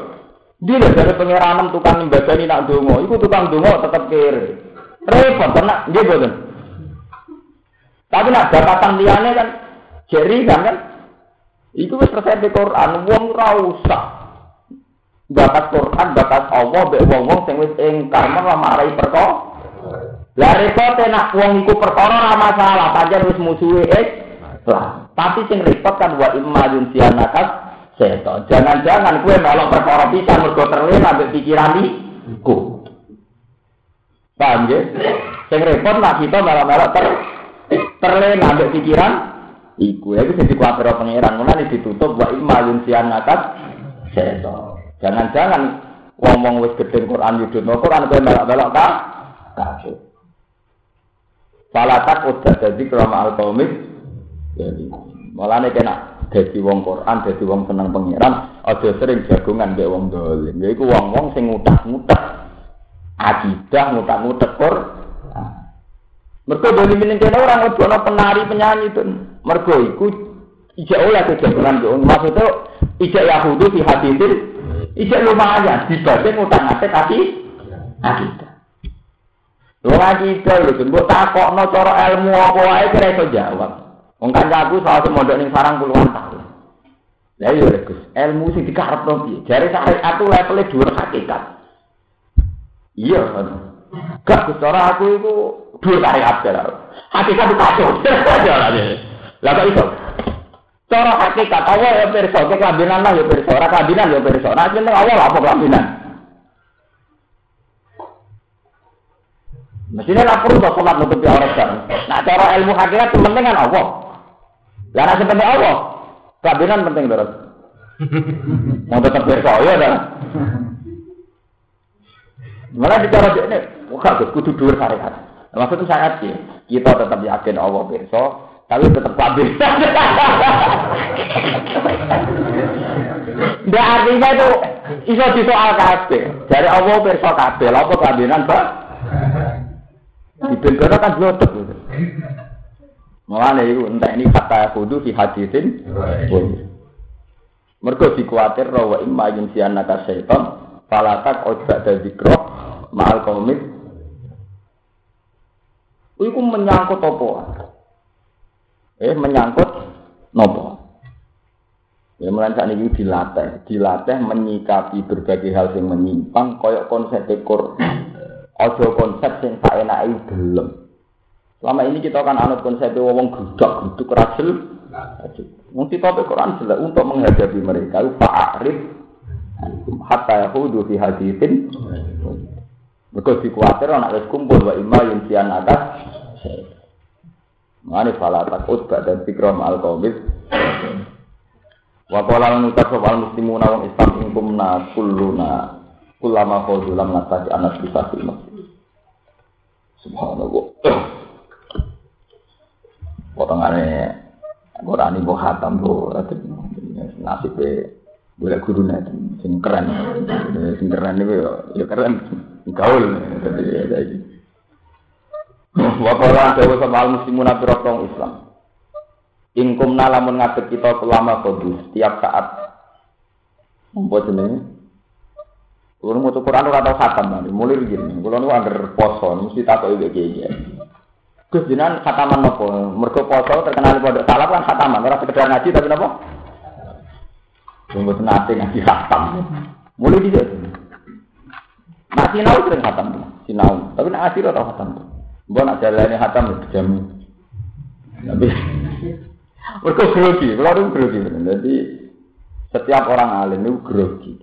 Dia dari pengiranan tukang membaca ini nak dungo, itu tukang dungo tetap kiri. Repot, karena dia betul. Tapi nak jabatan liane kan, jeri kan kan, itu selesai di Quran, wong rausak. Bakat Quran, bakat Allah, be wong wong sing wis ingkar malah marai perkara. Lah repot nak wong iku perkara ora masalah, pancen wis musuhe eh. Lah, tapi sing repot kan wa imma yunsianakas seto. Jangan-jangan kue melok perkara pisan mergo terlena ambek pikiran iku. Paham ya? Sing repot nak kita melok-melok ter terlena ambek pikiran iku. Ya bisa dikuatir pangeran. Mulane ditutup wa imma yunsianakas seto. Jangan-jangan ngomong wis gedhe Quran yudhno Quran kowe melok-melok ka kafir. Falatak udah jadi kerama al-qaumik jadi Malah nek kena dadi wong Quran, dadi wong seneng pangeran, aja sering jagongan mbek wong dolim. Ya iku wong-wong sing ngutak-ngutak akidah, ngutak-ngutak Quran. Mergo dolim ning kene ora ngebono penari penyanyi itu. Mergo iku ijak oleh kejagongan yo. Maksudnya ijak Yahudi di hadirin ijak lumayan dibanding ngutak-ngatik hati akidah. Lho akidah lho, mbok takokno cara ilmu apa wae kira iso jawab. Wong kancaku soal mondok ning sarang puluhan tahun. Lah iya Gus, ilmu sing dikarepno piye? Jare syariat itu levelnya dhuwur hakikat. Iya, gak Gus ora aku iku dhuwur syariat ya. Hakikat itu kacau. Lah kok iso? Cara hakikat Allah ya pirsa, ke kelambinan lah ya pirsa, ora kelambinan ya pirsa. Nah, jeneng Allah apa kelambinan? Mestinya lapor untuk sholat nutupi orang Nah, cara ilmu hakikat itu penting kan Allah. Lah nek penting Allah, kabinan penting terus. Mau tetap berkaya dah. Malah bicara ini, wah kudu dhuwur syariat. Maksudnya syariat sih, kita tetap yakin Allah pirsa, tapi tetap kabir. Nggak artinya itu iso disoal kabeh. Dari Allah pirsa kabeh, lha apa kambenan, Pak? Dibentono kan blotek. Mulane iku entek ini kata kudu fi hadisin. Mergo dikuatir wa imma yunsian naka syaitan falatak ojak dari zikro ma'al komit. Iku menyangkut apa? Eh menyangkut nopo? Ya mulai saat ini dilatih, dilatih menyikapi berbagai hal yang menyimpang, koyok konsep dekor, ojo konsep yang tak enak belum. Selama ini kita akan anut konsep wong grudak gruduk rajel. Mesti topik Quran jelas untuk menghadapi mereka. Fa'arif hatta yahudu fi hadithin. Mereka dikuatir anak wis kumpul wa imma yunsian atas. Mane fala takut dan fikram al qawmit. Wa qala nutas wal muslimuna wong Islam ing kumna kulluna kullama khawdulam natati anak bisa Subhanallah. Potongannya Quran ibu khatam bu, nasib boleh guru nanti, sing keren, sing keren itu ya keren, gaul, jadi. Wakola dewa sama al muslimun abirotong Islam. Ingkum nalamun ngadek kita selama kodu setiap saat. Membuat ini. Kalau mau Quran ora tau khatam nanti, mulai begini. Kalau nu angger poso, mesti takut itu kayak Gus jinan khataman nopo? Mergo poso terkenal pondok salaf kan khataman, ora sekedar ngaji tapi nopo? Tunggu nate ngaji khatam. Mulai di situ. Nah, sinau sering khatam, sinau. Tapi nak ngaji ora khatam. Mbok nak jalane khatam jam. Tapi mergo grogi, kalau itu grogi. Jadi setiap orang alim itu grogi.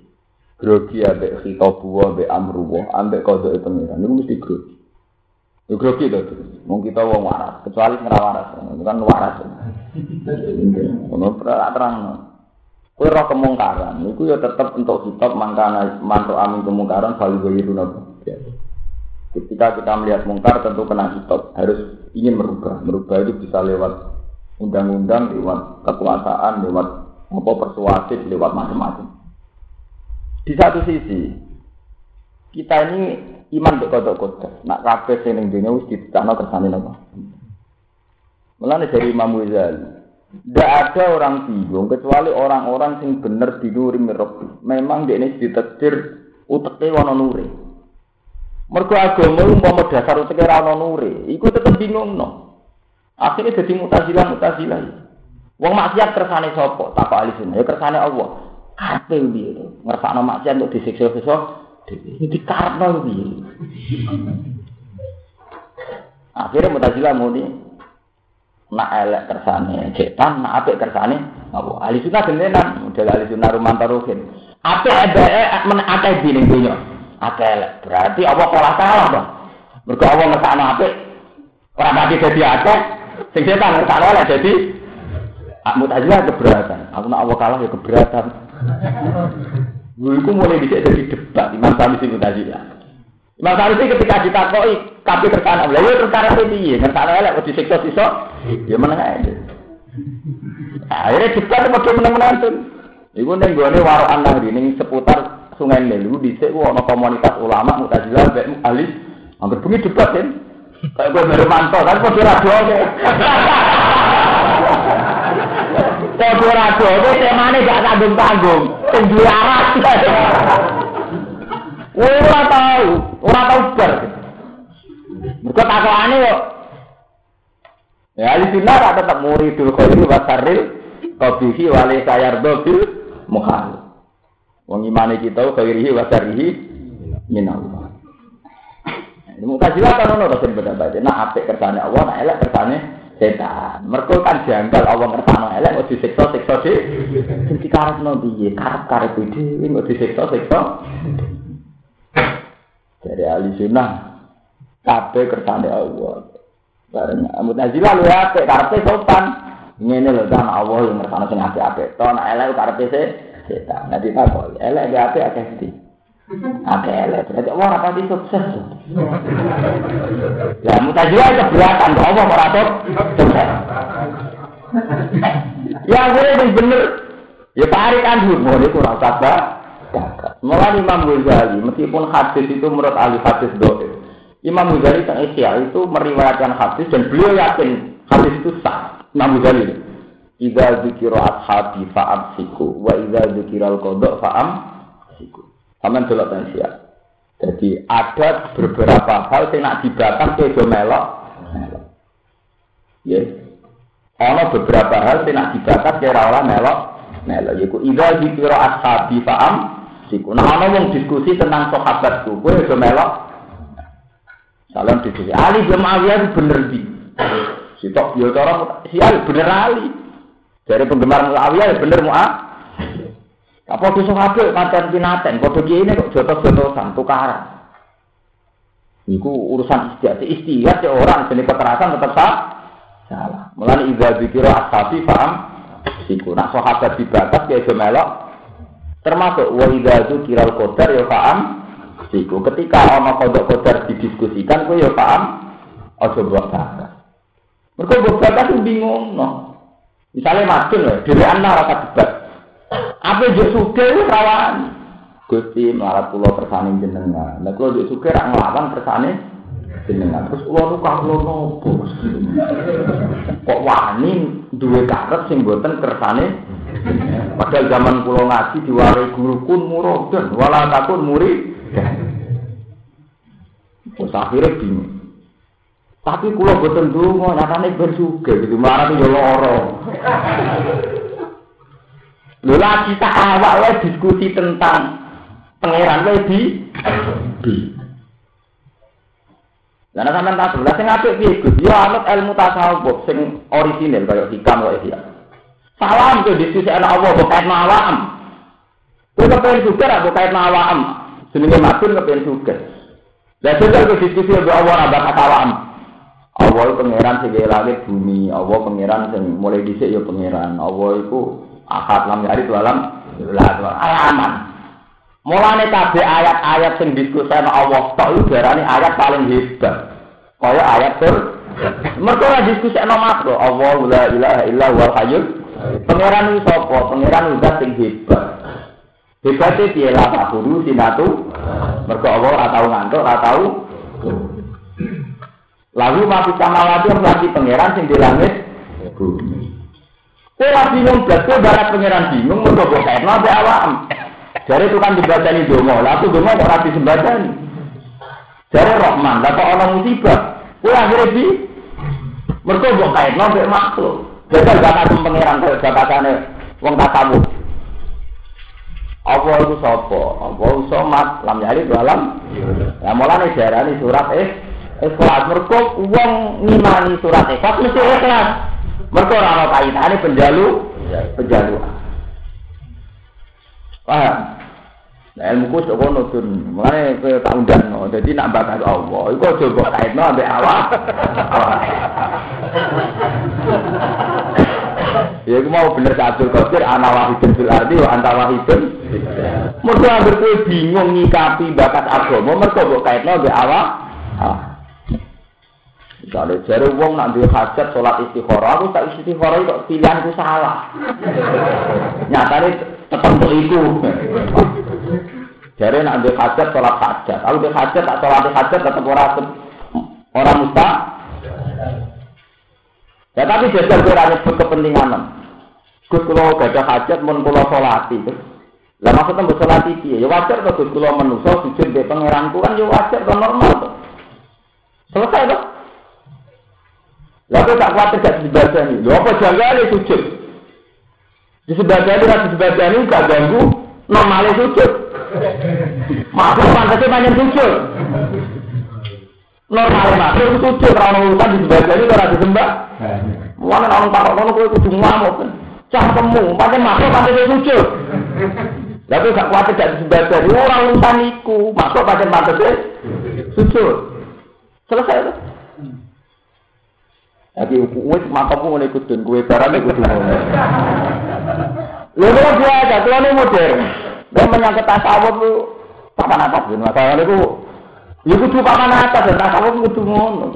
Grogi ambek khitabu ambek amruwa, ambek kodok pengiran. Itu mesti grogi. Yo grogi to. Wong kita waras, kecuali ora waras. Bukan waras. Ono terang. Kowe roh kemungkaran, niku ya tetep untuk kitab mangkana mantuk amin kemungkaran selalu bayiru nopo. Ketika kita melihat mungkar tentu kena kitab, harus ingin merubah. Merubah itu bisa lewat undang-undang, lewat kekuasaan, lewat apa persuasif, lewat macam-macam. Di satu sisi, kita ini iman mbek kodok-kodok. Nak kabeh sing dunya wis ditetapno kersane napa. Mulane dari Imam tidak ada orang bingung kecuali orang-orang sing bener dinuri mirrobi. Memang dia ini ditetir uteke wana nuri. Mergo agama umpama dasar uteke ora ana nuri, iku tetep bingung no. Akhirnya jadi mutazilah mutazilah. Wong maksiat kersane sapa? Tak ahli sunnah. Ya kersane Allah. Kabeh piye to? Ngersakno maksiat untuk disiksa-siksa di karno ini. Akhirnya mutazilah muni nak elek kersane setan, nak apik kersane apa? Ahli sunnah gendenan, model ahli sunnah rumah taruhin. Apik ada men akeh di ning dunya. Akeh. Berarti apa pola salah, Bang? Mergo Allah ngersakno apik ora pati dadi akeh, sing setan ngersakno elek dadi mutazilah keberatan. Aku nak Allah kalah ya keberatan. Iku mulai bisa jadi debat Imam Sanusi Mutazilah. Imam Sanusi ketika kita koi kapi terkana, lah ya terkana itu piye? Terkana elek kok disiksa sisa, ya meneng aja. Akhirnya debat mau menang-menang tuh. Iku neng gue nih waro anak ning seputar Sungai Nelu di sini ana komunitas ulama Mutazilah mbek ahli hampir bengi debat kan. Kayak gue baru mantau kan kok ora doa. Kode rado, itu temane gak tanggung-tanggung. Sing duwe aras. Ora tau, ora tau ber. Mergo takokane yo. Ya tak tetap muridul khairi wa sarril qabihi wa la sayardo bil muhal. Wong imane kita khairihi wa sarrihi min Allah. Ini mutazilah kan ono to sing beda-beda. Nah apik kersane Allah, nah elek kersane setan. Mergo kan janggal Allah ngersano elek kok disiksa siksa di sing dikarepno piye? Karep-karep dhewe kok disiksa siksa. Dari ahli sunnah kabeh kersane Allah. Bareng Mu'tazilah lu apik karepe sopan. Ngene lho kan Allah yang ngersano sing apik-apik. To nek elek karepe setan. Nanti tak elek apik akeh sithik. Akeh elek. Berarti Allah ora pati sukses. Ya mutajilah keberatan kok Allah ora sukses. Ya gue yang bener. Ya tarik dulu, mau itu gagal. Mulai Imam Ghazali, meskipun hadis itu menurut ahli hadis doa, Imam Ghazali tentang Isya itu meriwayatkan hadis dan beliau yakin hadis itu sah. Imam Ghazali. Iza zikiro ashabi fa'am siku, wa iza zikiro al-kodok fa'am siku. Aman dulu Isya. Jadi ada beberapa hal yang nak dibakar ke melok. Ya. Ono beberapa hal yang nak dibakar ke ora melok. Melok. Yaitu iza zikiro ashabi fa'am diskusi. Nah, ana wong diskusi tentang sahabatku, kowe aja melok. Salam diskusi. Ali bin Muawiyah bener di. Sitok yo cara si Ali bener Ali. Dari penggemar Muawiyah bener Mu'a. Apa tuh sahabat paten pinaten, padha kene kok jotos-jotosan tukaran. Iku urusan istiadat. Istiadat ya orang jenis kekerasan tetap sah. Salah. Mulai idza dzikira ashabi paham. Siku nak sahabat dibatas ya melok Termasuk wa idza kiral qadar ya paham siku. Ketika ana kodok qadar didiskusikan kowe ya paham aja buat bakat. Mergo buat bakat bingung no. Misalnya madun lho, dhewean ora debat. Apa yo sugih rawan. Gusti melarat kula kersane jenengan. Nek kula yo sugih rak nglawan kersane jenengan. Terus kula nu kawula nopo? Kok wani duwe karet sing boten kersane Padahal zaman pulau ngaji diwarai guru kun murodan, wala takun muri. Terus akhirnya bingung. Tapi kulo boten donga, nyatane bersuga gitu, marah yo lara. Lho lagi tak awak diskusi tentang pangeran wae di di. Lah nek sampean tak lah sing apik piye Gus? Ya anut ilmu tasawuf sing orisinil kaya hikam wae ya. Salam tuh diskusi anak Allah berkait awam. Kowe kepengen juga ra berkait awam. Jenenge matun kepengen juga. Lah juga ke diskusi mbek Allah ra bakat awam. Allah pangeran sing langit bumi, Allah pangeran sing mulai dhisik ya pangeran. Allah itu akad lam hari itu alam alaman. Mulane kabeh ayat-ayat sing diskusi Allah tok darani ayat paling hebat. Kaya ayat tur Mereka ora diskusi ana makro Allah la ilaha illa huwal hayyul Pangeran itu sapa? Pangeran udah sing hebat. Hebatnya piye lah Guru sinatu. Mergo Allah ora tau ngantuk, ora tau. Lalu masih sama lagi lagi pangeran sing di langit bumi. Kowe bingung blas, kowe barat pangeran bingung mergo kok kaitno ambek awam. Jare itu kan dibacani donga, lah aku donga kok ora disembadani. Jare Rahman, lah kok ana musibah. Kowe akhire di mergo kok kaitno ambek makhluk. Jajal bakat pengiran kaya bakatane wong tasawuf. Apa itu sapa? Apa somat lam yari dalam. Ya mulane diarani surat eh ikhlas mergo wong ngimani surat ikhlas mesti ikhlas. Mergo ora ana kaitane penjalu penjalu. Paham? Nah, ilmu ku sok ngono tun. Mulane kowe tak undang. Dadi nak bakat Allah, iku aja mbok kaitno ambek awak. Ya iku mau bener Abdul Qadir ana wahidun fil ardi wa anta wahidun. Mergo bingung nyikapi bakat agama, mergo kok kaitno mbek awak. Ah. Misalnya jare wong nak duwe hajat salat istikharah, aku tak istikharah kok pilihanku salah. Nyatane tetep iku. Jare nak duwe hajat salat hajat, aku duwe hajat tak salat hajat tetep ora ora mustah. Ya tapi jajal kira nyebut kepentingan. Gus kula gada hajat mun kula salati. Lah maksudnya mbok salati piye? Ya wajar to Gus kula menungso sujud be pangeranku kan ya wajar to normal to. Selesai to. Lalu tak kuat tidak dibaca ini. Lho apa jangan sujud? Di sebelah ini di sebelah ini gak ganggu normalnya sujud. Makhluk pantasnya banyak sujud. Normalnya makhluk sujud. Kalau urusan di sebelah ini kalau disembah. Mana orang takut kalau kau kudu ngamuk. Cah temu, pakai masuk pakai dia sujud. Tapi gak kuat tidak disebut dari orang urusan iku. Pakai mata dia sujud. Selesai itu. Jadi wis matamu ngene ikut dan kue barang ikut ngono. Lha biasa, tuane modern. Dan menyangkut tasawuf lu papan atas ben masalah niku. Ya kudu papan atas dan tasawuf kudu ngono.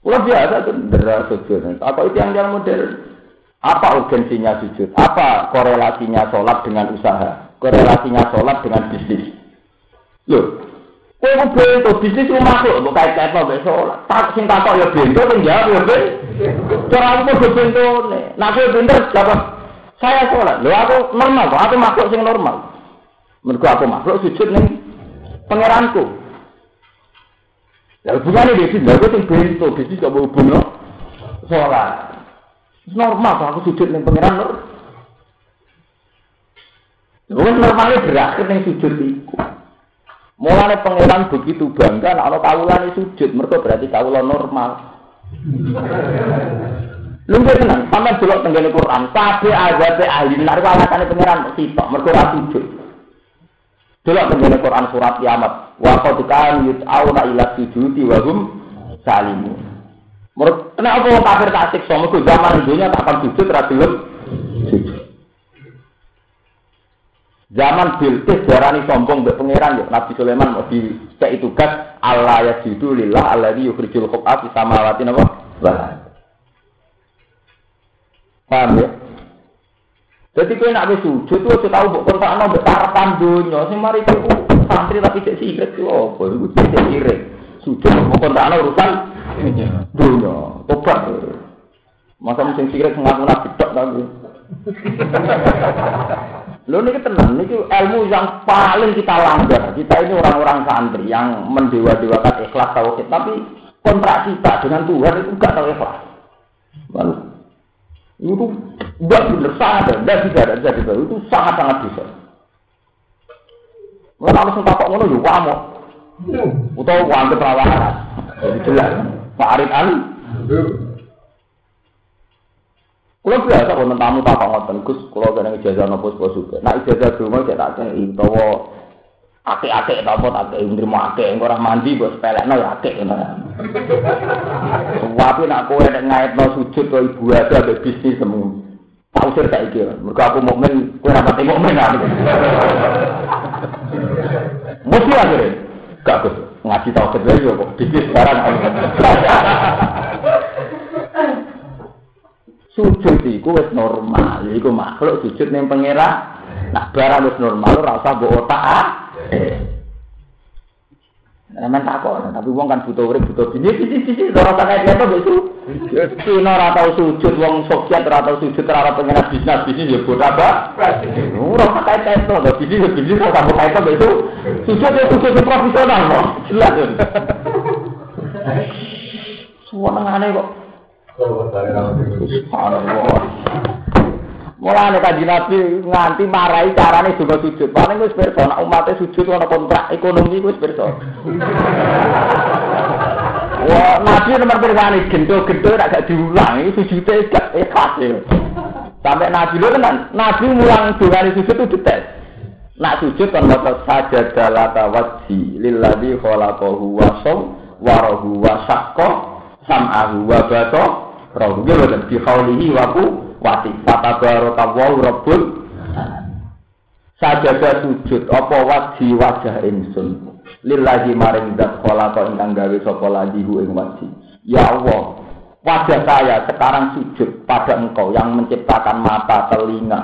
Luar biasa tuh deras sujud. Apa itu yang yang modern? Apa urgensinya sujud? Apa korelasinya sholat dengan usaha? korelasinya sholat dengan bisnis. Loh, kowe ku bento bisnis makhluk kok kait-kait mbek sholat. Tak sing takok ya bento sing jawab ya ben. Cara aku kudu bentone. Nah kowe pinter dapat saya sholat. Lho aku normal kok, aku makhluk sing normal. Mergo aku makhluk sujud ning pangeranku. Ya hubungannya bisnis, lha sing bento bisnis kok no? sholat. Normal kok aku sujud ning pangeran lho. Normalnya berakhir ning sujud iku. Mulane pangeran begitu bangga nek ana kawulane sujud, mergo berarti kawula normal. Lha tenan, sampeyan delok tenggene Quran, kabeh azabe ahli neraka alasane pangeran sitok, mergo ora sujud. Delok tenggene Quran surat Kiamat, wa qad kan yut'auna ila sujudi wa hum salimun. Menurut kenapa orang kafir tak siksa? Mergo zaman dunia tak akan sujud ra sujud. Zaman Bilqis darani sombong mbek pangeran ya Nabi Sulaiman mau dicek tugas Allah ya judu lillah alladzi yukhrijul khab'a fi samawati napa? Paham ya? Jadi kowe nak wis sujud tuh tau mbok kontakno mbek karepan donya sing mari iku santri tapi cek sirik ku apa iku cek sirik. Sujud mbok kontakno urusan donya. Tobat. Masa sing sirik ngaku nabi tok tapi. Lo ini tenang, ini ilmu yang paling kita langgar. Kita ini orang-orang santri yang mendewa-dewakan ikhlas tauhid, tapi kontrak kita dengan Tuhan itu enggak tahu ikhlas. Lalu itu enggak benar sangat enggak bisa ada bisa bisa itu sangat sangat bisa. Lalu harus takut ngono yuk kamu, atau wanita perawahan, jadi jelas. Pak Arif Ali, Kulo biasa wonten tamu tak ngoten Gus, kulo kene ijazah nopo sapa suka. Nak ijazah dulu cek tak kei utawa akeh-akeh ta apa tak kei nrimo akeh engko ora mandi kok sepelekno ya akeh ngono. Wapi nak kowe nek ngaitno sujud kok ibu ada ambek bisnis semu. Tak usir tak iki. Mergo aku mukmin, kowe ora pati mukmin aku. Mesti akhirnya. Gak Gus, ngaji tau kedua kok bisnis barang. Sujud iku wis normal iku makhluk sujud ning pangeran nak barang wis normal ora usah mbok otak ah Nah, takut, tapi wong kan butuh urip, butuh bini, bini, bini, ora tak kaya apa itu. Cina ora tau sujud, wong Soviet ora sujud, ora tau bisnis, bisnis ya buat apa? Ora tak kaya itu, ada bisnis, ya bisnis, ora kaya itu. Sujud ya sujud ya profesional kok, jelas. Semua nengane kok. Mulane kanjeng Nabi nganti marahi carane juga sujud. Paling wis pirsa nek umate sujud ana kontrak ekonomi wis pirsa. Wah, Nabi nomor pirsa gento-gento nek gak diulang iki sujude gak ikhlas ya. Sampai Nabi lo tenan, Nabi mulang dongane sujud itu detail. Nak sujud kan maca sajada dalata wajhi lilladzi khalaqahu wa saw warahu wa saqqa sam'ahu wa bato roh nggih boten bi khaulihi wa ku wati. Fatabarakallahu rabbul sajada sujud apa wajhi wajah insun? Lillahi maring zat khalaqa ingkang gawe sapa lajihu ing ya Allah wajah saya sekarang sujud pada engkau yang menciptakan mata telinga.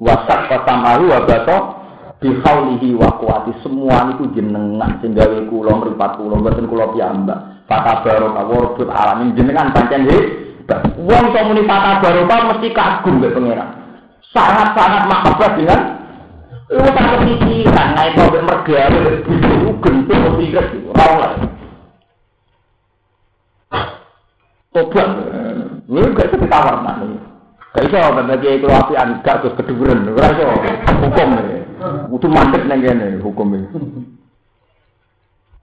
Wasak pasamahu wa bato. Bihaulihi wa semua itu jenengan sing gawe kula mripat kula mboten kula piyambak Fata barokah warbut alamin jenengan pancen hebat. Wong kok muni fata barokah mesti kagum mbek pangeran. Sangat-sangat mahabbah dengan lu tak kepikiran naik kok mergawe itu gentuk mesti kres ora oleh. Tobat. Lu gak bisa ditawar nak. Gak iso bagi itu apian gak terus keduren. Iso hukum. Itu mantep nang kene hukum iki.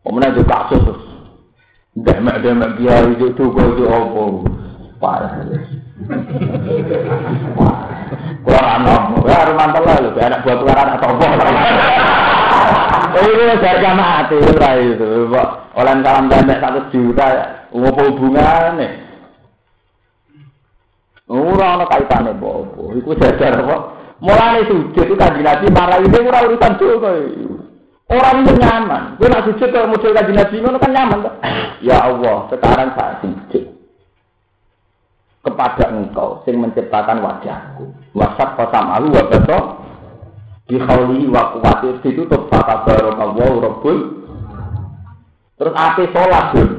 Pemenang juga kasus Demek-demek kiai itu tuku itu apa? Parah. Kalau anak, ya harus mantap lah, lu anak buat tukaran atau apa? Ini harga mati, lah itu, pak. Orang kalam demek satu juta, apa hubungannya? Ora ana kaitane apa-apa. Iku jajar apa? Mulane sujud itu kanjeng Nabi marah ini ora urusan dosa. Orang itu nyaman. Gue nak sujud kalau muncul kaji nabi ngono kan nyaman tuh. Ya Allah, sekarang saya sujud kepada engkau sing menciptakan wajahku. Wasak kota malu wa beto Di khawli wa kuwati ditutup fata barokallahu rabbul. Terus ape sholat dun.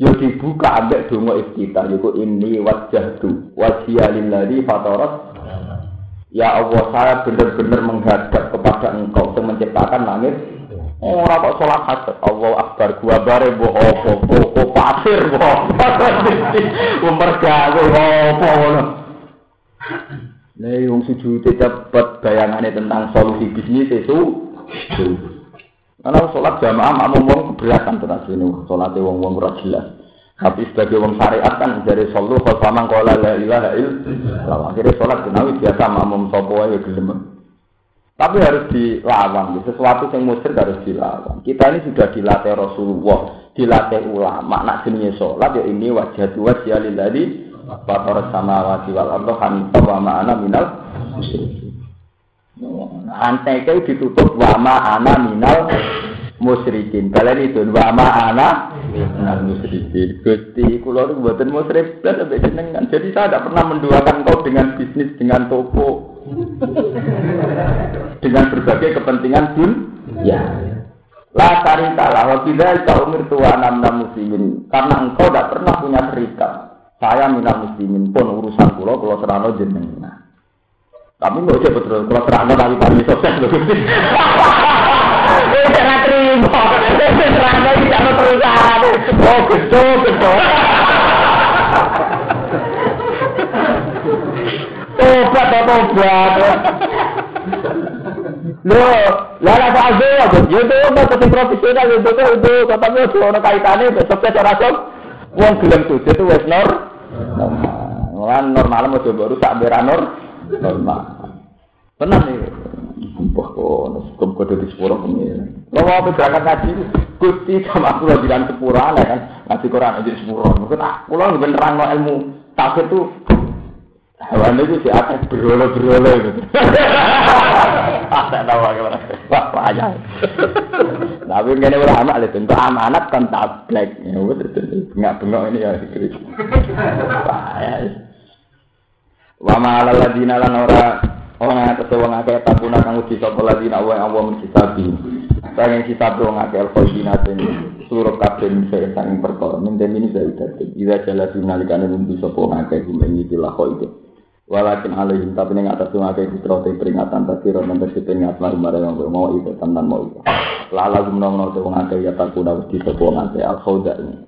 Yo dibuka ambek donga iftitah yiku ini wajjahtu wajhiya lillazi fatarat Ya Allah saya benar-benar menghadap kepada engkau yang menciptakan langit Oh, kok salat hajat. Allah akbar gua bare mbok apa kok pasir mbok. Umpergawe apa ngono. Nek wong sujud cepet bayangane tentang solusi bisnis itu. Karena sholat jamaah makmum wong keberatan terus ini sholatnya wong wong ora jelas. Tapi sebagai wong syariat kan dari solu sama kalau la ilaha illallah. Akhirnya sholat kenawi biasa makmum sopo aja gelem. Tapi harus dilawan, sesuatu yang musir harus dilawan. Kita ini sudah dilatih Rasulullah, dilatih ulama. Nak jenis sholat ya ini wajah dua sialil tadi. Batar sama wajib wal Allah hanifah wa ma'ana minal Antai kau ditutup wa ma'ana minal musyrikin. Kalian itu wa ma'ana minal musyrikin. Gusti, kulo itu buatan musyrik. Dan Jadi saya tidak pernah menduakan kau dengan bisnis, dengan toko, dengan berbagai kepentingan pun ya. La tarika la wa bidzalika umirtu wa anam muslimin. Karena engkau tidak pernah punya serikat saya minal muslimin pun urusan kula kula serano jenengan. Tapi nggak usah betul kalau serano tapi kami sukses loh Oh, kok ya, ya profesional itu tuh itu katanya ono kaitannya besok ke ora sok. Wong gelem tuh itu wis nor. Normal, normal mau coba rusak beranor normal. Tenang nih. Sumpah kok, hukum kode di sepuro pengiran. Lo mau apa berangkat ngaji? Gusti sama aku lagi bilang sepuro aneh kan. Ngaji Quran aja sepuro. Mungkin aku lo beneran no ilmu. Tapi tuh Hewan itu si atas berolo-berolo gitu. Ada nama gimana? Wah, payah. Tapi ini ulama itu untuk amanat kan tablek. Ya betul bengak-bengok ini ya. Payah. Wa ma'ala ladina lan ora Orang yang wong akeh takuna kang uji sapa ladina wa yang Allah mencitabi. Sanging kitab wong akeh al-qadinatin suruh kabeh saya sanging perkara. Min ini saya dadi. Ida jala dinalikane mumpi sapa wong akeh gumen iki lakho itu. Walakin alaihim tapi ning atas wong akeh fitrate peringatan tadi ro nang tegese ingat lan bareng wong mau itu tenan mau itu. Lala gumno-gumno wong akeh ya takuna wedi sapa wong akeh al-khawda ini.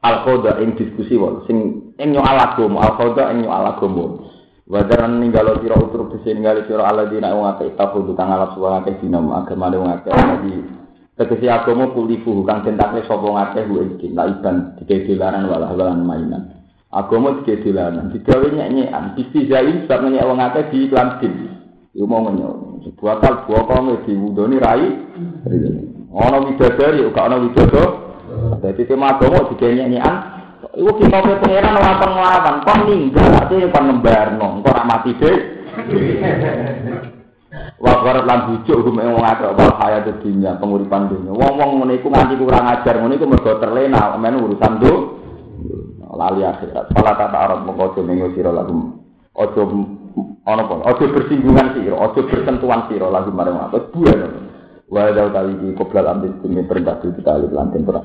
Al-khawda ing diskusi wae sing ing yo alagomo al-khawda ing yo alagomo. Wadaran ninggalo sira utur dise ninggali sira aladina wong akeh tafu kang alap suwa akeh dina agama wong akeh di tegese agama kulifu kang tentakne sapa akeh ku iki laiban dikedilaran walah walan mainan. Agama tiga dilanan, digawe nyek-nyekan, istizai sebab nyek wong akeh di iklan din. Iku mau ngenyo, sebuah kal buah kong diwudoni rai. Ono widadari, gak ono widado. Dadi tema agama digawe nyek-nyekan. Iku kita pangeran ora kon nglawan, kon ninggal ate kon nembarno, engko ora mati deh. Wa qarat lan bujuk hukum wong akeh wal hayat dunya, penguripan dunya. Wong-wong ngene nganti kurang ajar, ngene iku mergo terlena men urusan dunya. lali akhirat. Fala kata Arab mengko aja mengo sira lagu. Aja ana apa? Aja bersinggungan sira, aja bersentuhan sira lagu marang apa. Buan. Wa kali iki qoblal ambil demi perintah kita lantin perang.